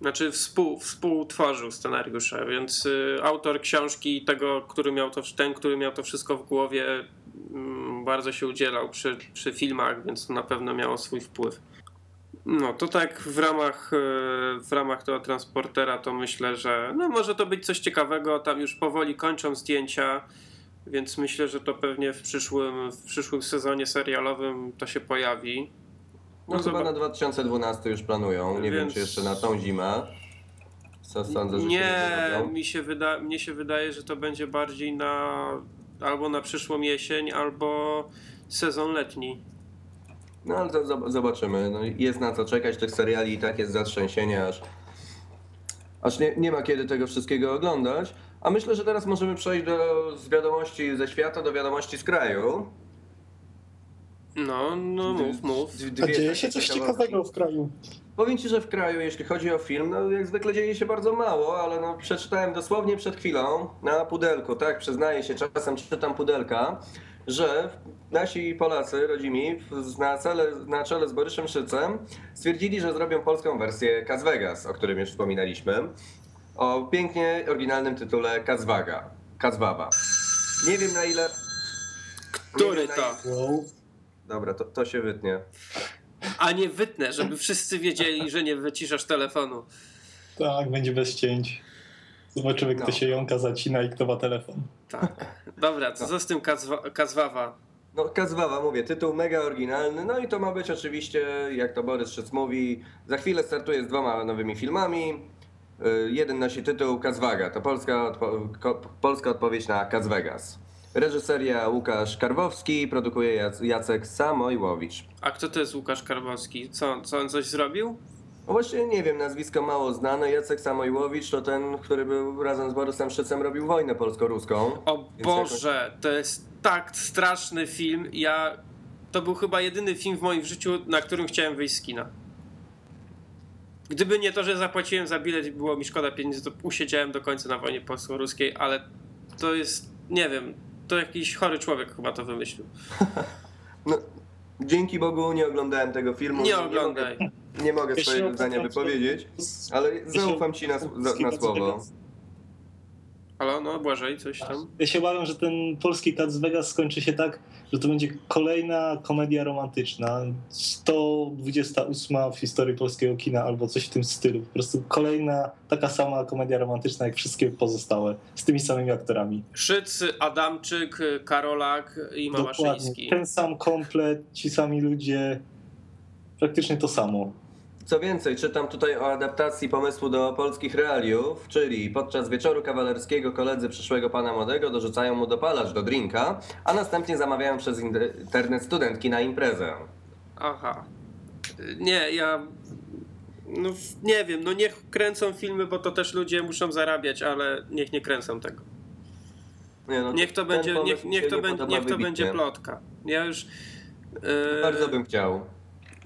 Znaczy współ, współtworzył scenariusze, więc y, autor książki tego, który miał to, ten, który miał to wszystko w głowie, mm, bardzo się udzielał przy, przy filmach, więc to na pewno miało swój wpływ. No to tak w ramach, y, w ramach tego transportera to myślę, że no może to być coś ciekawego, tam już powoli kończą zdjęcia, więc myślę, że to pewnie w przyszłym, w przyszłym sezonie serialowym to się pojawi. No, No chyba na 2012 już planują. Nie wiem, Więc- czy jeszcze na tą zimę. Co sądzę, że się Nie, mi się wyda, mnie się wydaje, że to będzie bardziej na albo na przyszłą jesień, albo sezon letni. No ale to zob- zobaczymy. No, jest na co czekać. Tych seriali i tak jest zatrzęsienie, aż, aż nie, nie ma kiedy tego wszystkiego oglądać. A myślę, że teraz możemy przejść do, z wiadomości ze świata do wiadomości z kraju. No, no mów, mów. A dzieje się coś ciekawego w kraju. Powiem Ci, że w kraju, jeśli chodzi o film, no jak zwykle dzieje się bardzo mało, ale no przeczytałem dosłownie przed chwilą na pudelku, tak, przyznaję się, czasem czytam pudelka, że nasi Polacy, rodzimi, na, cele, na czele z Boryszem Szycem stwierdzili, że zrobią polską wersję Cas Vegas, o którym już wspominaliśmy, o pięknie oryginalnym tytule Kazwaga, Kazwawa. Nie wiem na ile... Który to? ile-. Dobra, to, to się wytnie. A nie wytnę, żeby wszyscy wiedzieli, że nie wyciszasz telefonu. Tak, będzie bez cięć. Zobaczymy, kto No. się jąka zacina i kto ma telefon. Tak. Dobra, co z tym Kazwa- Kazwawa? No, Kazwawa, mówię, tytuł mega oryginalny, no i to ma być oczywiście, jak to Borys Szyc mówi, za chwilę startuje z dwoma nowymi filmami. Y, Jeden nosi tytuł Kazwaga, to polska, odpo- polska odpowiedź na Kaz Vegas. Reżyseria Łukasz Karwowski, produkuje Jac- Jacek Samojłowicz. A kto to jest Łukasz Karbowski? Co, co on coś zrobił? No właśnie nie wiem, nazwisko mało znane. Jacek Samojłowicz to ten, który był razem z Borysem Szycem robił wojnę polsko-ruską. O Boże, to jest tak straszny film. Ja. To był chyba jedyny film w moim życiu, na którym chciałem wyjść z kina. Gdyby nie to, że zapłaciłem za bilet i było mi szkoda pieniędzy, to usiedziałem do końca na wojnie polsko-ruskiej, ale to jest, nie wiem, to jakiś chory człowiek chyba to wymyślił. No, dzięki Bogu nie oglądałem tego filmu. Nie oglądaj. mogę, nie mogę swojego zdania wypowiedzieć, ale zaufam ci na, na, na słowo. Halo, no Błażej, coś tam? Ja się obawiam, że ten polski Cat z Vegas skończy się tak, że to będzie kolejna komedia romantyczna, 128 w historii polskiego kina albo coś w tym stylu. Po prostu kolejna taka sama komedia romantyczna jak wszystkie pozostałe, z tymi samymi aktorami. Szyc, Adamczyk, Karolak i Mamaszyński. Ten sam komplet, ci sami ludzie, praktycznie to samo. Co więcej, czytam tutaj o adaptacji pomysłu do polskich realiów, czyli podczas wieczoru kawalerskiego koledzy przyszłego pana młodego dorzucają mu dopalacz do drinka, a następnie zamawiają przez internet studentki na imprezę. Aha. Nie, ja. No nie wiem, no niech kręcą filmy, bo to też ludzie muszą zarabiać, ale niech nie kręcą tego. Nie, no, Niech to będzie, niech, niech to, niech to będzie plotka. Ja już. e, Bardzo bym chciał.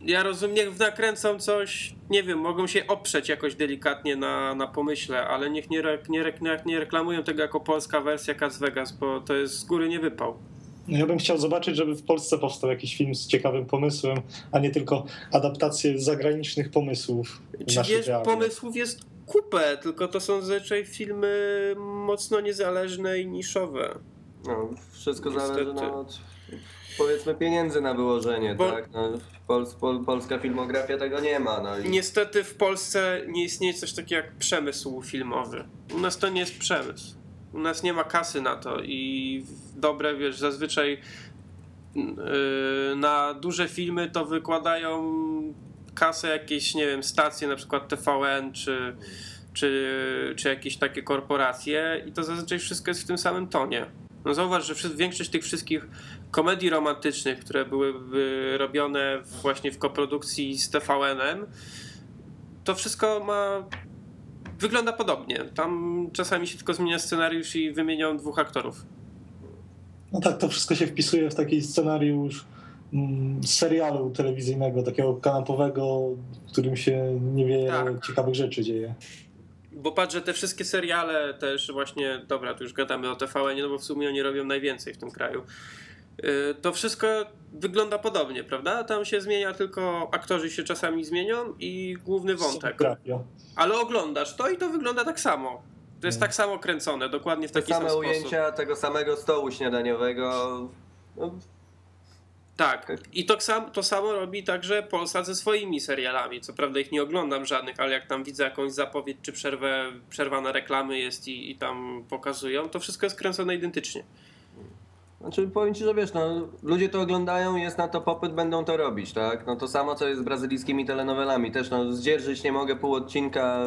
Ja rozumiem, niech nakręcą coś, nie wiem, mogą się oprzeć jakoś delikatnie na, na pomyśle, ale niech nie, re, nie, re, nie reklamują tego jako polska wersja Cas Vegas, bo to jest z góry nie wypał. Ja bym chciał zobaczyć, żeby w Polsce powstał jakiś film z ciekawym pomysłem, a nie tylko adaptacje zagranicznych pomysłów. Czy wiesz, pomysłów jest kupę, tylko to są zazwyczaj filmy mocno niezależne i niszowe. No, wszystko Niestety. zależy od powiedzmy pieniędzy na wyłożenie, Bo- tak? No, Pol, pol, polska filmografia tego nie ma. No i Niestety w Polsce nie istnieje coś takiego jak przemysł filmowy. U nas to nie jest przemysł. U nas nie ma kasy na to i dobre, wiesz, zazwyczaj yy, na duże filmy to wykładają kasę jakieś, nie wiem, stacje, na przykład TVN czy, czy, czy jakieś takie korporacje i to zazwyczaj wszystko jest w tym samym tonie. No zauważ, że większość tych wszystkich komedii romantycznych, które były y, robione właśnie w koprodukcji z TVN-em, to wszystko ma. Wygląda podobnie. Tam czasami się tylko zmienia scenariusz i wymienią dwóch aktorów. No tak, to wszystko się wpisuje w taki scenariusz mm, serialu telewizyjnego, takiego kanapowego, w którym się niewiele Tak. ciekawych rzeczy dzieje. Bo patrzę, te wszystkie seriale też właśnie, dobra, tu już gadamy o TVN, no bo w sumie oni robią najwięcej w tym kraju. Yy, To wszystko wygląda podobnie, prawda? Tam się zmienia tylko, aktorzy się czasami zmienią i główny wątek. Ale oglądasz to i to wygląda tak samo. To jest tak samo kręcone, dokładnie w te taki sam same sposób. ujęcia tego samego stołu śniadaniowego. No, Tak. I to, sam, to samo robi także Polsat ze swoimi serialami. Co prawda ich nie oglądam żadnych, ale jak tam widzę jakąś zapowiedź czy przerwę, przerwa na reklamy jest i, i tam pokazują, to wszystko jest kręcone identycznie. Znaczy powiem ci, że wiesz, no, ludzie to oglądają, jest na to popyt, będą to robić, tak? No to samo co jest z brazylijskimi telenowelami też, no zdzierżyć nie mogę pół odcinka,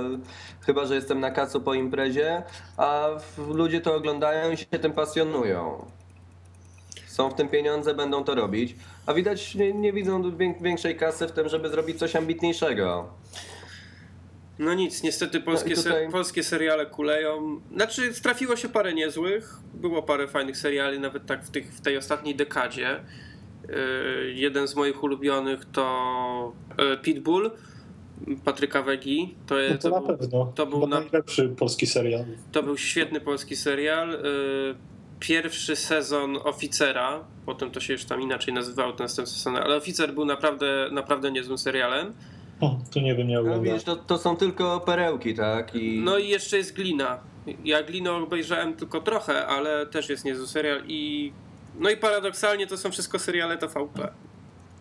chyba że jestem na kacu po imprezie, a ludzie to oglądają i się tym pasjonują. Są w tym pieniądze, będą to robić, a widać nie, nie widzą wię- większej kasy w tym, żeby zrobić coś ambitniejszego. No nic, niestety polskie, No tutaj- polskie seriale kuleją. Znaczy, trafiło się parę niezłych, było parę fajnych seriali, nawet tak w, tych, w tej ostatniej dekadzie. Yy, jeden z moich ulubionych to yy, Pitbull Patryka Wegi. To, No jest, to, to, na był, pewno. to był na- najlepszy polski serial. to był świetny polski serial. Yy, Pierwszy sezon Oficera, potem to się już tam inaczej nazywało, ten następny sezon, ale Oficer był naprawdę, naprawdę niezłym serialem. O, to nie wiem, nie No oglądam. widzisz, to, to są tylko perełki, tak? I... No i jeszcze jest Glina. Ja Glinę obejrzałem tylko trochę, ale też jest niezły serial i no i paradoksalnie to są wszystko seriale TVP.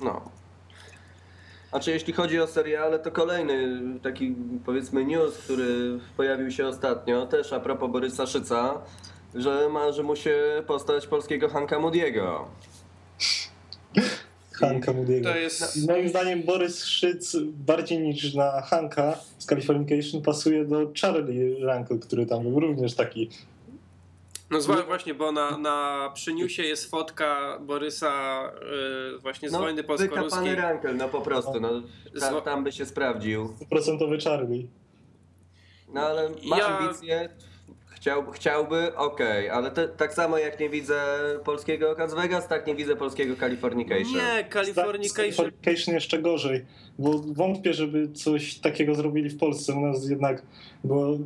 No. Znaczy, jeśli chodzi o seriale, to kolejny taki powiedzmy news, który pojawił się ostatnio, też a propos Borysa Szyca, że marzy mu się postać polskiego Hanka Moody'ego. Hanka Moody'ego. To jest Moim zdaniem Borys Szyc bardziej niż na Hanka z Californication pasuje do Charlie Rankel, który tam był również taki. no zła, właśnie, bo na, na przy newsie jest fotka Borysa yy, właśnie z No, wojny wykapany polsko-ruskiej. rankel, no po prostu, no, ta, Zło- tam by się sprawdził. Procentowy Charlie. No ale ma Ja- ambicje, Chciał, chciałby, okej, ale te, tak samo jak nie widzę polskiego Las Vegas, tak nie widzę polskiego Californication. Nie, Californication. Californication jeszcze gorzej, bo wątpię, żeby coś takiego zrobili w Polsce. U nas jednak, bo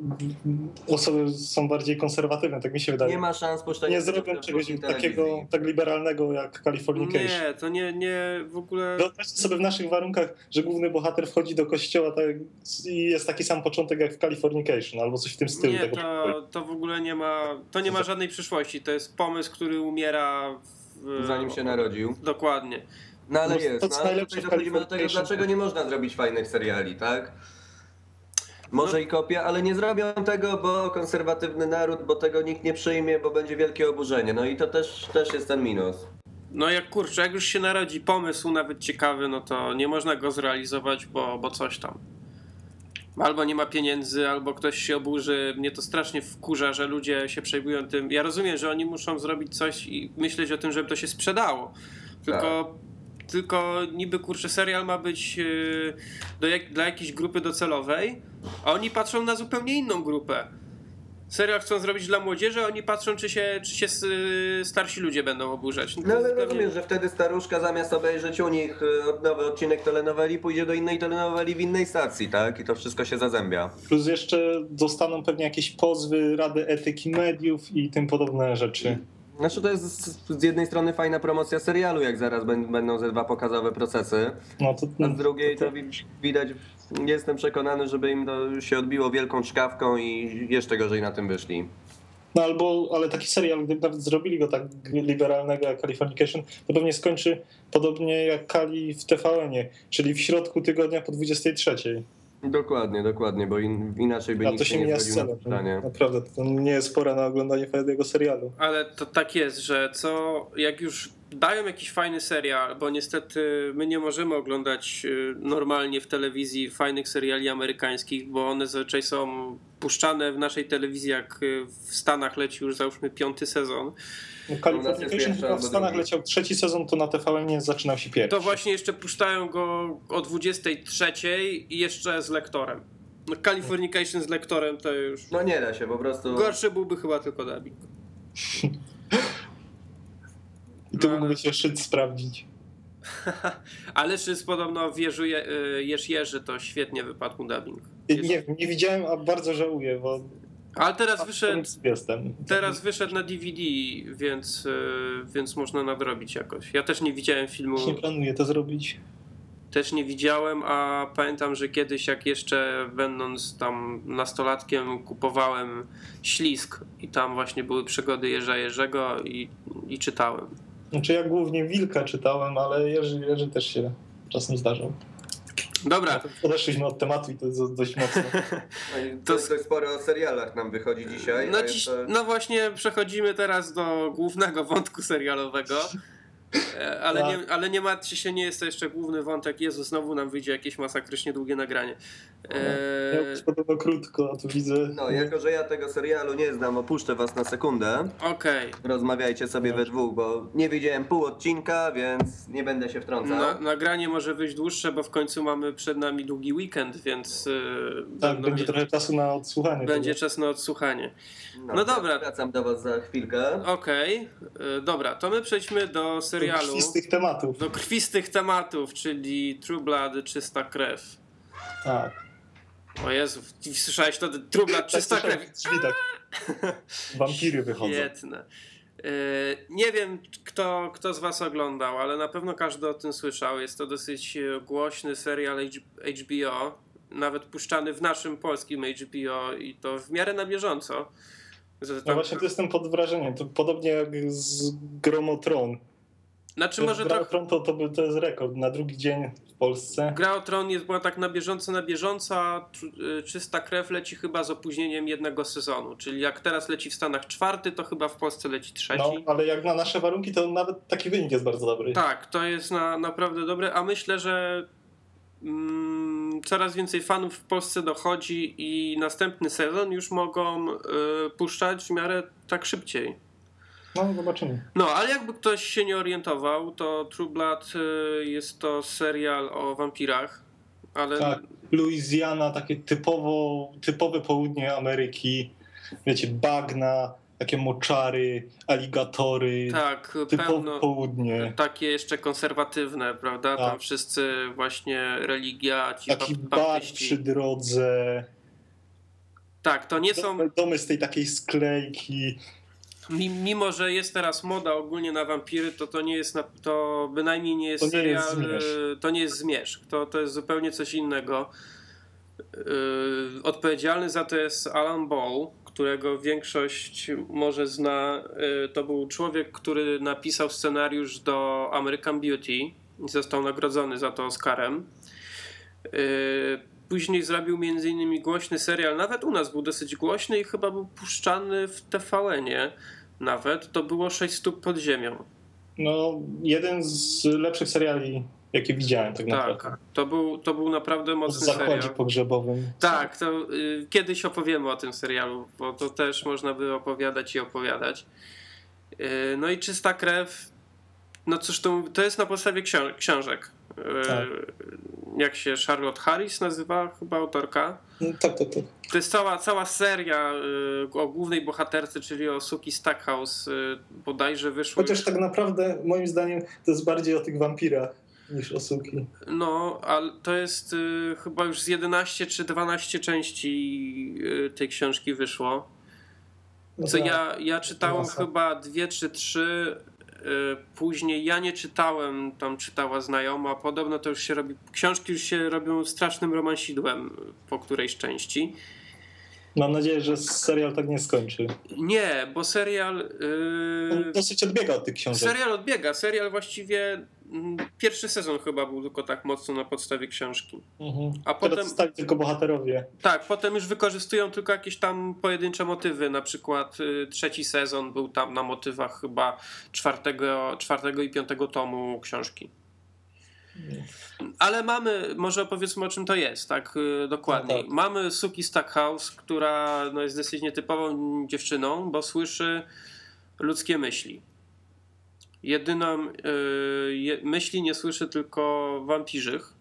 osoby są bardziej konserwatywne, tak mi się wydaje. Nie ma szans puszczenia nie zrobią czegoś takiego tak liberalnego jak Californication. Nie, to nie, nie w ogóle. Wyobraźcie sobie w naszych warunkach, że główny bohater wchodzi do kościoła tak, i jest taki sam początek jak w Californication, albo coś w tym stylu. Nie, tego to, to w ogóle nie ma. To nie ma żadnej przyszłości. To jest pomysł, który umiera w, Zanim się narodził. Dokładnie. No ale No, jest. to No, co ale dochodzimy do tego, dlaczego nie można zrobić fajnych seriali, tak? Może No. i kopia, ale nie zrobią tego, bo konserwatywny naród, bo tego nikt nie przyjmie, bo będzie wielkie oburzenie. No i to też, też jest ten minus. No jak kurczę, jak już się narodzi pomysł nawet ciekawy, no to nie można go zrealizować, bo, bo coś tam. Albo nie ma pieniędzy, albo ktoś się oburzy. Mnie to strasznie wkurza, że ludzie się przejmują tym. Ja rozumiem, że oni muszą zrobić coś i myśleć o tym, żeby to się sprzedało. Tylko, tylko niby kurczę, serial ma być yy, do jak, dla jakiejś grupy docelowej, a oni patrzą na zupełnie inną grupę. Serial chcą zrobić dla młodzieży, a oni patrzą, czy się, czy się y, starsi ludzie będą oburzać. to No ale zupełnie- rozumiem, że wtedy staruszka zamiast obejrzeć u nich y, nowy odcinek telenoweli, pójdzie do innej telenoweli w innej stacji, tak? I to wszystko się zazębia. Plus jeszcze dostaną pewnie jakieś pozwy, Rady Etyki Mediów i tym podobne rzeczy. Znaczy to jest z, z jednej strony fajna promocja serialu, jak zaraz bę- będą ze dwa pokazowe procesy, No to, a z drugiej to wi- widać, jestem przekonany, żeby im to się odbiło wielką czkawką i jeszcze gorzej na tym wyszli. No albo, ale taki serial, gdyby nawet zrobili go tak liberalnego jak Californication, to pewnie skończy podobnie jak Kali w TVN-ie, czyli w środku tygodnia po 23. Dokładnie, dokładnie, bo in, inaczej by A nikt to się nie mija zgodził na. Naprawdę, to nie jest pora na oglądanie fajnego serialu. Ale to tak jest, że co jak już dają jakiś fajny serial, bo niestety my nie możemy oglądać y, normalnie w telewizji fajnych seriali amerykańskich, bo one zazwyczaj są puszczane w naszej telewizji, jak y, w Stanach leci już załóżmy piąty sezon. No, Californication pierwszy chyba w Stanach leciał trzeci sezon, to na TVN zaczynał się pierwszy. To właśnie jeszcze puszczają go o 23 i jeszcze z lektorem. No, Californication z lektorem to już... No nie da się, po prostu... Gorszy byłby chyba tylko dubbing. I to No, mógłby się szyc sprawdzić. Ale Szys podobno wierzuje, y, Jerz Jerzy to świetnie wypadł mu dubbing. Jest- Nie, nie widziałem, a bardzo żałuję, bo Ale teraz wyszedł, jestem. teraz wyszedł na DVD, więc, y, więc można nadrobić jakoś. Ja też nie widziałem filmu, Nie planuję to zrobić. też nie widziałem, a pamiętam, że kiedyś jak jeszcze będąc tam nastolatkiem kupowałem Ślisk i tam właśnie były przygody Jerza Jerzego i, i czytałem. Znaczy ja głównie Wilka czytałem, ale Jerzy, Jerzy też się czasem zdarzał. Dobra, Odeszliśmy od tematu i to jest dość mocno. No To to dość sporo o serialach nam wychodzi dzisiaj. no, dziś, jeszcze- no właśnie przechodzimy teraz do głównego wątku serialowego. E, Ale Tak. nie, ale nie martwcie się, nie jest to jeszcze główny wątek. Jezu, znowu nam wyjdzie jakieś masakrycznie długie nagranie. E, Miał być podobno krótko, a tu widzę. No, jako że ja tego serialu nie znam, opuszczę was na sekundę. Okej. Rozmawiajcie sobie we dwóch, bo nie widziałem pół odcinka, więc nie będę się wtrącał. Na, nagranie może wyjść dłuższe, bo w końcu mamy przed nami długi weekend, więc e, Tak, będzie mieli- trochę czasu na odsłuchanie. będzie tego. czas na odsłuchanie. No, no dobra. Wracam do was za chwilkę. Okej, e, dobra, to my przejdźmy do serialu. Z tych tematów. Do krwistych tematów, czyli True Blood, czysta krew. Tak. O Jezu, słyszałeś to? True Blood, czysta Tak, krew. drzwi tak. Wampiry wychodzą. Świetne. E, Nie wiem, kto, kto z Was oglądał, ale na pewno każdy o tym słyszał. Jest to dosyć e, głośny serial HBO, nawet puszczany w naszym polskim HBO i to w miarę na bieżąco. Że No tam- właśnie to jestem pod wrażeniem. To podobnie jak z Gromotron. Znaczy może Gra trochę... Tron to, to, to jest rekord. Na drugi dzień w Polsce. Gra o Tron jest, była tak na bieżąco, na bieżąco, y, Czysta Krew leci chyba z opóźnieniem jednego sezonu. Czyli jak teraz leci w Stanach czwarty, to chyba w Polsce leci trzeci. No, ale jak na nasze warunki, to nawet taki wynik jest bardzo dobry. Tak, to jest na, naprawdę dobre, a myślę, że mm, coraz więcej fanów w Polsce dochodzi i następny sezon już mogą y, puszczać w miarę tak szybciej. No, zobaczymy. No, ale jakby ktoś się nie orientował, to True Blood y, jest to serial o wampirach, ale Tak. Louisiana, takie typowo, typowe południe Ameryki. wiecie, bagna, takie moczary, aligatory, Tak, typowo pełno. południe. Takie jeszcze konserwatywne, prawda? Tam Tak. wszyscy właśnie religia, ci Taki bar przy drodze, Tak, to nie są, domy z tej takiej sklejki. Mi- mimo że jest teraz moda ogólnie na wampiry, to to nie jest, na, to bynajmniej nie jest To nie jest serial, zmierzch. e, to nie jest zmierzch, to, to jest zupełnie coś innego. Yy, Odpowiedzialny za to jest Alan Ball, którego większość może zna. Yy, To był człowiek, który napisał scenariusz do American Beauty i został nagrodzony za to Oscarem. Yy, Później zrobił m.in. głośny serial, nawet u nas był dosyć głośny i chyba był puszczany w TVN-ie nawet. To było 6 stóp pod ziemią. No, jeden z lepszych seriali, jakie widziałem tak naprawdę. Tak, to był, to był naprawdę W mocny zakładzie serial. pogrzebowym. Tak, to y, kiedyś opowiemy o tym serialu, bo to też można by opowiadać i opowiadać. Y, no i czysta krew. No cóż, to, to jest na podstawie książ- książek. Y, Tak. Jak się Charlotte Harris nazywa, chyba autorka. No, tak, tak, tak. To jest cała, cała seria y, o głównej bohaterce, czyli o Suki Stackhouse. Y, bodajże wyszło. Chociaż już- tak naprawdę, moim zdaniem, to jest bardziej o tych wampirach niż o suki. No, ale to jest chyba już z 11 czy 12 części tej książki wyszło. No Co tak. ja, ja czytałem chyba dwie czy trzy. Y, Później ja nie czytałem, tam czytała znajoma. Podobno to już się robi. Książki już się robią strasznym romansidłem po którejś części. Mam nadzieję, że serial tak nie skończy. Nie, bo serial. On Yy, dosyć odbiega od tych książek. serial odbiega. Serial właściwie. Pierwszy sezon chyba był tylko tak mocno na podstawie książki. Mhm. A Teraz potem- zostali tylko bohaterowie. Tak, potem już wykorzystują tylko jakieś tam pojedyncze motywy. Na przykład y, trzeci sezon był tam na motywach chyba czwartego, czwartego i piątego tomu książki. Ale mamy, może opowiedzmy o czym to jest, tak y, dokładniej. No tak. Mamy Suki Stackhouse, która no, jest dosyć nietypową dziewczyną, bo słyszy ludzkie myśli. Jedyną je, myśli nie słyszy tylko wampirzych.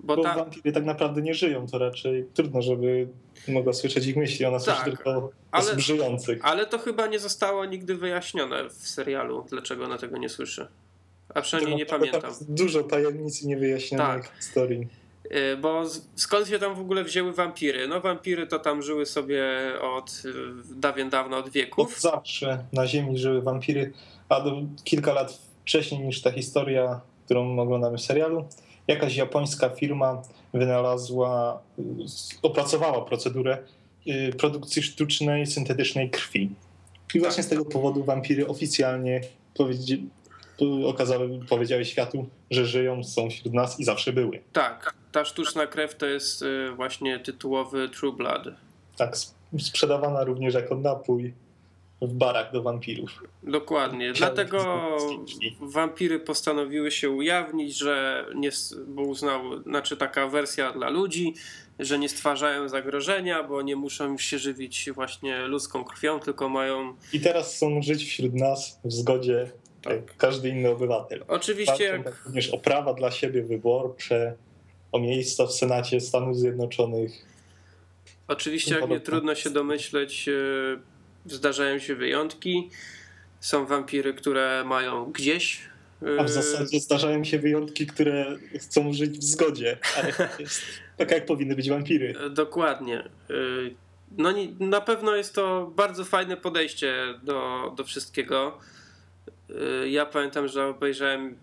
Bo Bo ta, wampiry tak naprawdę nie żyją, to raczej trudno, żeby mogła słyszeć ich myśli. Ona słyszy Tak, tylko ale- osób żyjących. Ale to chyba nie zostało nigdy wyjaśnione w serialu, dlaczego ona tego nie słyszy. A przynajmniej nie Naprawdę tam pamiętam. jest Dużo tajemnic i niewyjaśnionych Tak. historii. Y, Bo skąd się tam w ogóle wzięły wampiry? No wampiry to tam żyły sobie od y, dawien dawna, od Od wieków. zawsze na Ziemi żyły wampiry, a do, kilka lat wcześniej niż ta historia, którą oglądamy w serialu, jakaś japońska firma wynalazła, y, opracowała procedurę produkcji sztucznej, syntetycznej krwi. I właśnie z tego powodu wampiry oficjalnie okazały, powiedziały światu, że żyją, są wśród nas i zawsze były. Tak, ta sztuczna krew to jest y, właśnie tytułowy True Blood. Tak, sp- sprzedawana również jako napój w barach do wampirów. Dokładnie. Dlatego wampiry postanowiły się ujawnić, że nie, bo uznał, znaczy taka wersja dla ludzi, że nie stwarzają zagrożenia, bo nie muszą się żywić właśnie ludzką krwią, tylko mają I teraz chcą żyć wśród nas w zgodzie Tak. jak każdy inny obywatel. Oczywiście, Walczą jak, również o prawa dla siebie wyborcze, o miejsca w Senacie Stanów Zjednoczonych. oczywiście jak nie trudno się domyśleć, e, zdarzają się wyjątki. Są wampiry, które mają gdzieś. A w e, zasadzie zdarzają się wyjątki, które chcą żyć w zgodzie, ale jest tak jak powinny być wampiry. e, Dokładnie. E, No na pewno jest to bardzo fajne podejście do, do wszystkiego. E, Ja pamiętam, że obejrzałem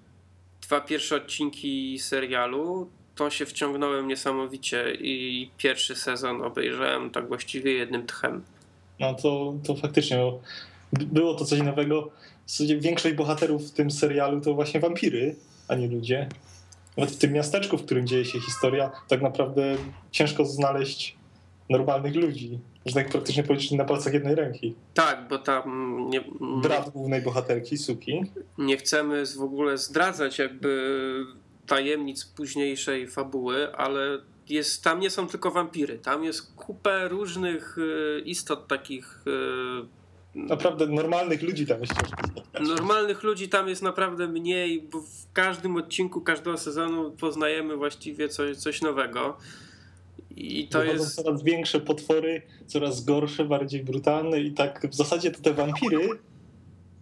dwa pierwsze odcinki serialu. To się wciągnąłem niesamowicie i pierwszy sezon obejrzałem tak właściwie jednym tchem. No to, to faktycznie było to coś nowego. Większość bohaterów w tym serialu to właśnie wampiry, a nie ludzie. Nawet w tym miasteczku, w którym dzieje się historia, tak naprawdę ciężko znaleźć normalnych ludzi. Można ich praktycznie policzyć na palcach jednej ręki. Tak, bo tam nie, nie, Brat głównej bohaterki, Suki, nie chcemy w ogóle zdradzać jakby tajemnic późniejszej fabuły, ale jest, tam nie są tylko wampiry, tam jest kupę różnych y, istot takich y, naprawdę normalnych ludzi tam jest. Normalnych ludzi tam jest naprawdę mniej, bo w każdym odcinku każdego sezonu poznajemy właściwie coś, coś nowego. I to Wychodzą jest. coraz większe potwory, coraz gorsze, bardziej brutalne i tak w zasadzie to te wampiry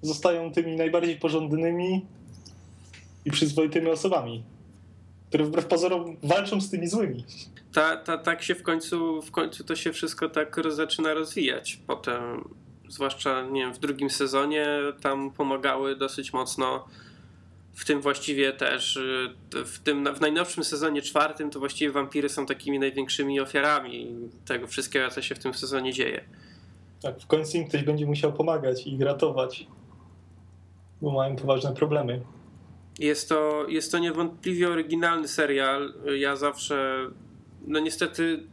zostają tymi najbardziej porządnymi i przyzwoitymi osobami, które wbrew pozorom walczą z tymi złymi. Ta, ta, tak się w końcu, w końcu to się wszystko tak zaczyna rozwijać. Potem, zwłaszcza nie wiem, w drugim sezonie, tam pomagały dosyć mocno. W tym właściwie też, y, w tym w najnowszym sezonie czwartym, to właściwie wampiry są takimi największymi ofiarami tego wszystkiego, co się w tym sezonie dzieje. Tak, w końcu im ktoś będzie musiał pomagać i ich ratować, bo mają poważne problemy. Jest to, jest to niewątpliwie oryginalny serial. Ja zawsze, no niestety,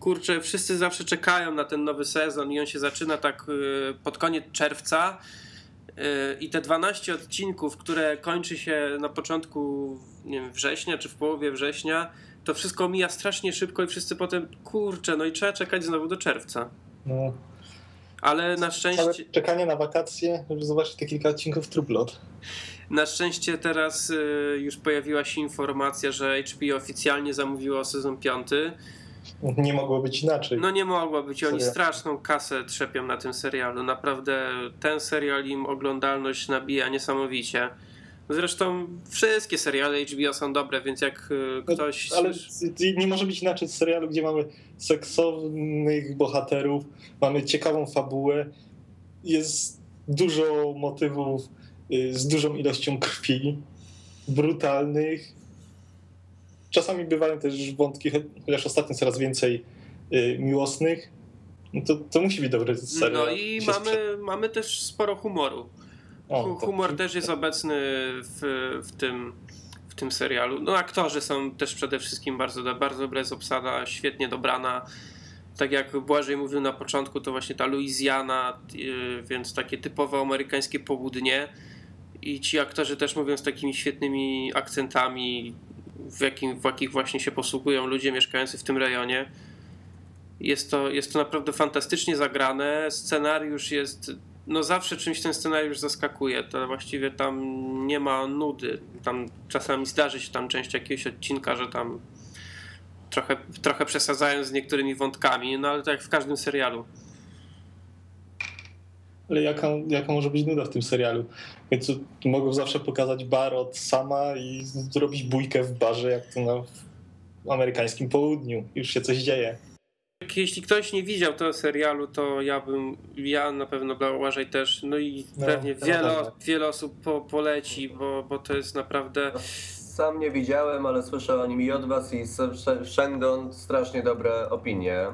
kurczę, wszyscy zawsze czekają na ten nowy sezon i on się zaczyna tak y, pod koniec czerwca. Y, I te 12 odcinków, które kończy się na początku nie wiem, września czy w połowie września, to wszystko mija strasznie szybko i wszyscy potem, kurczę, no i trzeba czekać znowu do czerwca. No, Ale na całe szczęście. czekanie na wakacje, żeby zobaczyć te kilka odcinków Truplot. Na szczęście teraz y, już pojawiła się informacja, że HBO oficjalnie zamówiło sezon piąty. Nie mogło być inaczej. No nie mogło być, oni Serial. straszną kasę trzepią na tym serialu. Naprawdę ten serial im oglądalność nabija niesamowicie. Zresztą wszystkie seriale HBO są dobre, więc jak y, ktoś... Ale nie może być inaczej z serialu, gdzie mamy seksownych bohaterów, mamy ciekawą fabułę, jest dużo motywów y, z dużą ilością krwi, brutalnych. Czasami bywają też wątki, cho- chociaż ostatnio coraz więcej y, miłosnych. No to, to musi być dobry serial. No i mamy, mamy też sporo humoru. O, Hu- to- Humor też jest obecny w, w, tym, w tym serialu. No aktorzy są też przede wszystkim bardzo, bardzo dobra jest obsada, świetnie dobrana. Tak jak Błażej mówił na początku, to właśnie ta Luizjana, yy, więc takie typowo amerykańskie południe. I ci aktorzy też mówią z takimi świetnymi akcentami, w, jakim, w jakich właśnie się posługują ludzie mieszkający w tym rejonie. Jest to, jest to naprawdę fantastycznie zagrane. Scenariusz jest no zawsze czymś ten scenariusz zaskakuje. To właściwie tam nie ma nudy. Tam czasami zdarzy się tam część jakiegoś odcinka, że tam trochę, trochę przesadzają z niektórymi wątkami, no ale tak jak w każdym serialu. Ale jaka, jaka może być nuda w tym serialu? Więc mogą zawsze pokazać bar od sama i zrobić bójkę w barze, jak to na w amerykańskim południu. Już się coś dzieje. Jeśli ktoś nie widział tego serialu, to ja bym, ja na pewno Błażej też, no i No, pewnie wiele, wiele osób po, poleci, bo, bo to jest naprawdę... Sam nie widziałem, ale słyszę o nim i od was i z strasznie dobre opinie.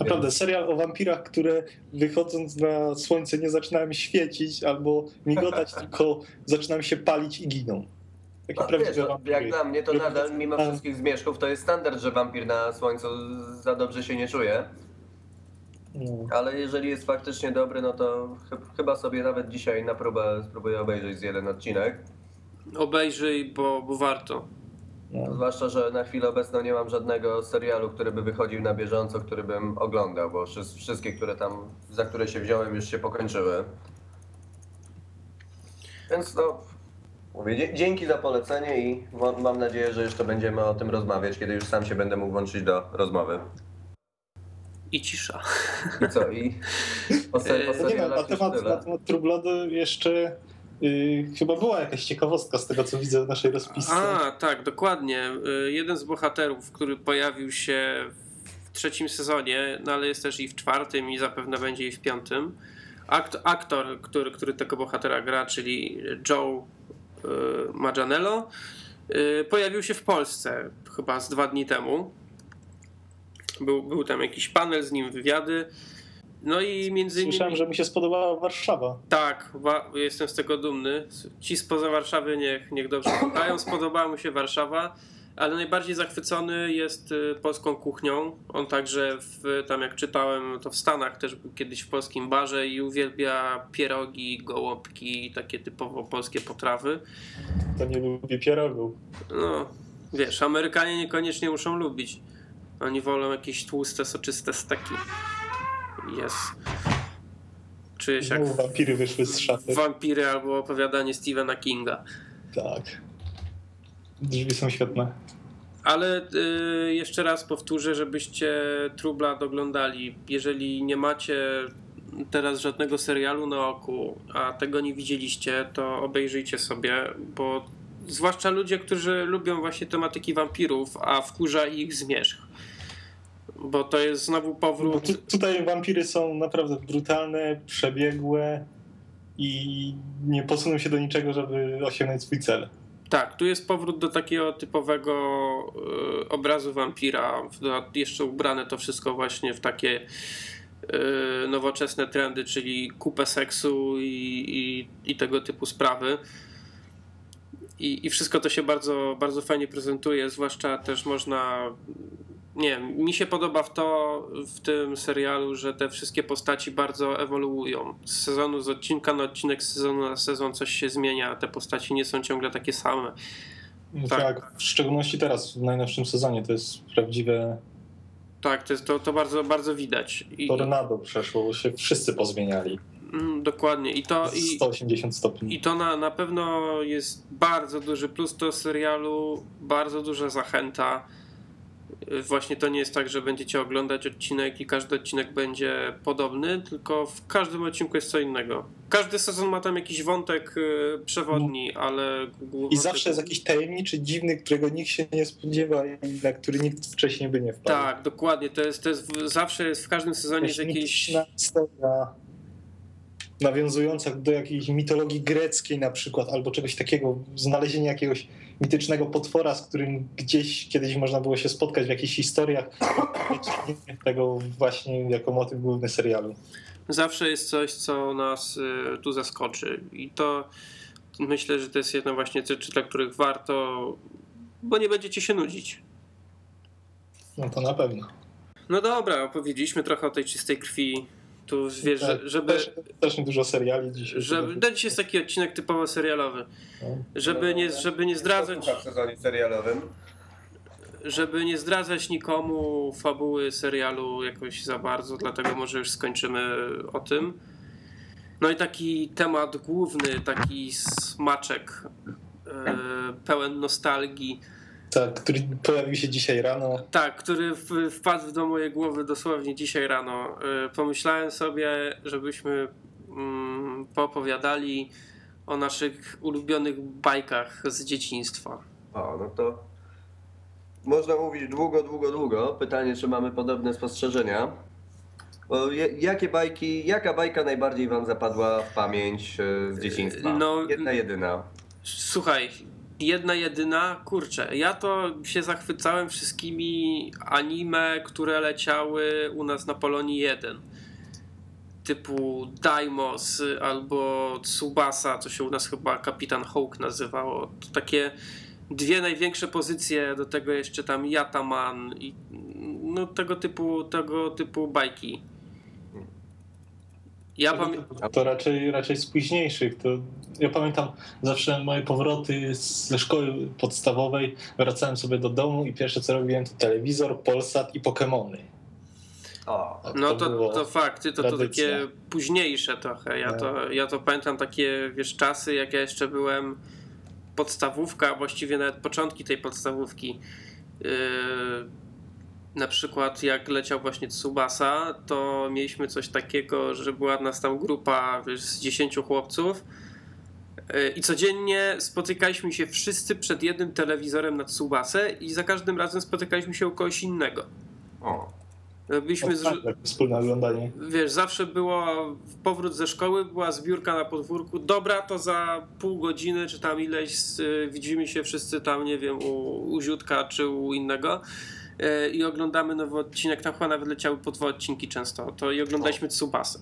Naprawdę, serial o wampirach, które wychodząc na słońce nie zaczynają świecić albo migotać, tylko zaczynają się palić i giną. Takie No, prawdziwe wiesz, wampiry. jak dla mnie to nadal, mimo wszystkich zmierzchów, to jest standard, że wampir na słońcu za dobrze się nie czuje. no. Ale jeżeli jest faktycznie dobry, no to ch- chyba sobie nawet dzisiaj na próbę spróbuję obejrzeć z jeden odcinek. Obejrzyj, bo, bo warto. No. Zwłaszcza, że na chwilę obecną nie mam żadnego serialu, który by wychodził na bieżąco, który bym oglądał, bo wszy- wszystkie, które tam, za które się wziąłem, już się pokończyły. Więc no, mówię, dzie- dzięki za polecenie i mam nadzieję, że jeszcze będziemy o tym rozmawiać, kiedy już sam się będę mógł włączyć do rozmowy. I cisza. I co? I o, ser- o No nie wiem, na już temat, na tyle. temat True Blood jeszcze yy, chyba była jakaś ciekawostka z tego, co widzę w naszej rozpisce. A, tak, dokładnie. Y, Jeden z bohaterów, który pojawił się w trzecim sezonie, no ale jest też i w czwartym i zapewne będzie i w piątym. Akt, aktor, który, który tego bohatera gra, czyli Joe y, Manganiello, y, pojawił się w Polsce chyba z dwa dni temu. Był, był tam jakiś panel z nim, wywiady. No i między innymi... Słyszałem, że mi się spodobała Warszawa. Tak, wa- jestem z tego dumny. Ci spoza Warszawy niech, niech dobrze słuchają. Spodobała mu się Warszawa, ale najbardziej zachwycony jest y, polską kuchnią. On także, w, tam jak czytałem, to w Stanach też był kiedyś w polskim barze i uwielbia pierogi, gołąbki, takie typowo polskie potrawy. To nie lubię pierogów. No, wiesz, Amerykanie niekoniecznie muszą lubić. Oni wolą jakieś tłuste, soczyste steki. Jest. Czuję się jak wampiry wyszły z szafy. Wampiry albo opowiadanie Stephena Kinga. Tak. Drzwi są świetne. Ale y, jeszcze raz powtórzę, żebyście True Blood oglądali. Jeżeli nie macie teraz żadnego serialu na oku, a tego nie widzieliście, to obejrzyjcie sobie, bo zwłaszcza ludzie, którzy lubią właśnie tematyki wampirów, a wkurza ich zmierzch. Bo to jest znowu powrót. tu, tutaj wampiry są naprawdę brutalne, przebiegłe i nie posuną się do niczego, żeby osiągnąć swój cel. Tak, tu jest powrót do takiego typowego y, obrazu wampira. Jeszcze ubrane to wszystko właśnie w takie y, nowoczesne trendy, czyli kupę seksu i, i, i tego typu sprawy. I, I wszystko to się bardzo, bardzo fajnie prezentuje, zwłaszcza też można. Nie mi się podoba w to w tym serialu, że te wszystkie postaci bardzo ewoluują. Z sezonu, z odcinka na odcinek, z sezonu na sezon coś się zmienia. Te postaci nie są ciągle takie same. No Tak. tak. w szczególności teraz, w najnowszym sezonie, to jest prawdziwe Tak, to, jest, to, to bardzo, bardzo widać. I, tornado przeszło, się wszyscy pozmieniali. mm, dokładnie. I to, i, 180 stopni. i to na, na pewno jest bardzo duży plus do serialu, bardzo duża zachęta. Właśnie to nie jest tak, że będziecie oglądać odcinek i każdy odcinek będzie podobny, tylko w każdym odcinku jest co innego. Każdy sezon ma tam jakiś wątek y, przewodni, ale I zawsze jest jakiś tajemniczy, dziwny, którego nikt się nie spodziewa i na który nikt wcześniej by nie wpadł. Tak, dokładnie. To jest, to jest zawsze jest w każdym sezonie jest jakiś. historia nawiązująca do jakiejś mitologii greckiej na przykład, albo czegoś takiego, znalezienie jakiegoś mitycznego potwora, z którym gdzieś kiedyś można było się spotkać w jakichś historiach, tego właśnie jako motyw główny serialu. Zawsze jest coś, co nas y, tu zaskoczy. I to myślę, że to jest jedna właśnie rzeczy, dla których warto, bo nie będziecie się nudzić. No to na pewno. No dobra, opowiedzieliśmy trochę o tej czystej krwi. Tu wiesz, że- Tak, żeby. Też, też dużo seriali dzisiaj. żeby no dzisiaj jest taki odcinek typowo serialowy. No. Żeby nie, żeby nie zdradzać. w sezonie serialowym. żeby nie zdradzać nikomu fabuły serialu jakoś za bardzo, dlatego może już skończymy o tym. No i taki temat główny, taki smaczek e, pełen nostalgii, Tak, który pojawił się dzisiaj rano. tak, który w, wpadł do mojej głowy dosłownie dzisiaj rano. E, pomyślałem sobie, żebyśmy mm, poopowiadali o naszych ulubionych bajkach z dzieciństwa. O, no to można mówić długo, długo, długo. Pytanie, czy mamy podobne spostrzeżenia. Jakie bajki, jaka bajka najbardziej wam zapadła w pamięć e, z dzieciństwa? No, Jedna, jedyna. Słuchaj, jedna jedyna, kurczę, ja to się zachwycałem wszystkimi anime, które leciały u nas na Polonii 1. Typu Daimos albo Tsubasa, to się u nas chyba Kapitan Hawk nazywało. To takie dwie największe pozycje, do tego jeszcze tam Yataman i no tego typu, tego typu bajki. Ja pamiętam. To raczej, raczej z późniejszych. To ja pamiętam zawsze moje powroty ze szkoły podstawowej. Wracałem sobie do domu i pierwsze co robiłem to telewizor, Polsat i Pokemony. O, Tak, No to, było to fakty, to, to takie późniejsze trochę. Ja, No. to, ja to pamiętam takie, wiesz, czasy, jak ja jeszcze byłem podstawówka, właściwie nawet początki tej podstawówki. Yy, na przykład jak leciał właśnie Tsubasa, to mieliśmy coś takiego, że była nas tam grupa wiesz, z 10 chłopców yy, i codziennie spotykaliśmy się wszyscy przed jednym telewizorem na Tsubasę i za każdym razem spotykaliśmy się u kogoś innego. o. Robiliśmy z, tak, wspólne oglądanie. wiesz, zawsze było powrót ze szkoły, była zbiórka na podwórku. Dobra, to za pół godziny, czy tam ileś y, widzimy się wszyscy tam, nie wiem, u, u Ziutka czy u innego. Y, I oglądamy nowy odcinek, tam chyba nawet leciały po dwa odcinki często, to i oglądaliśmy Tsubasę.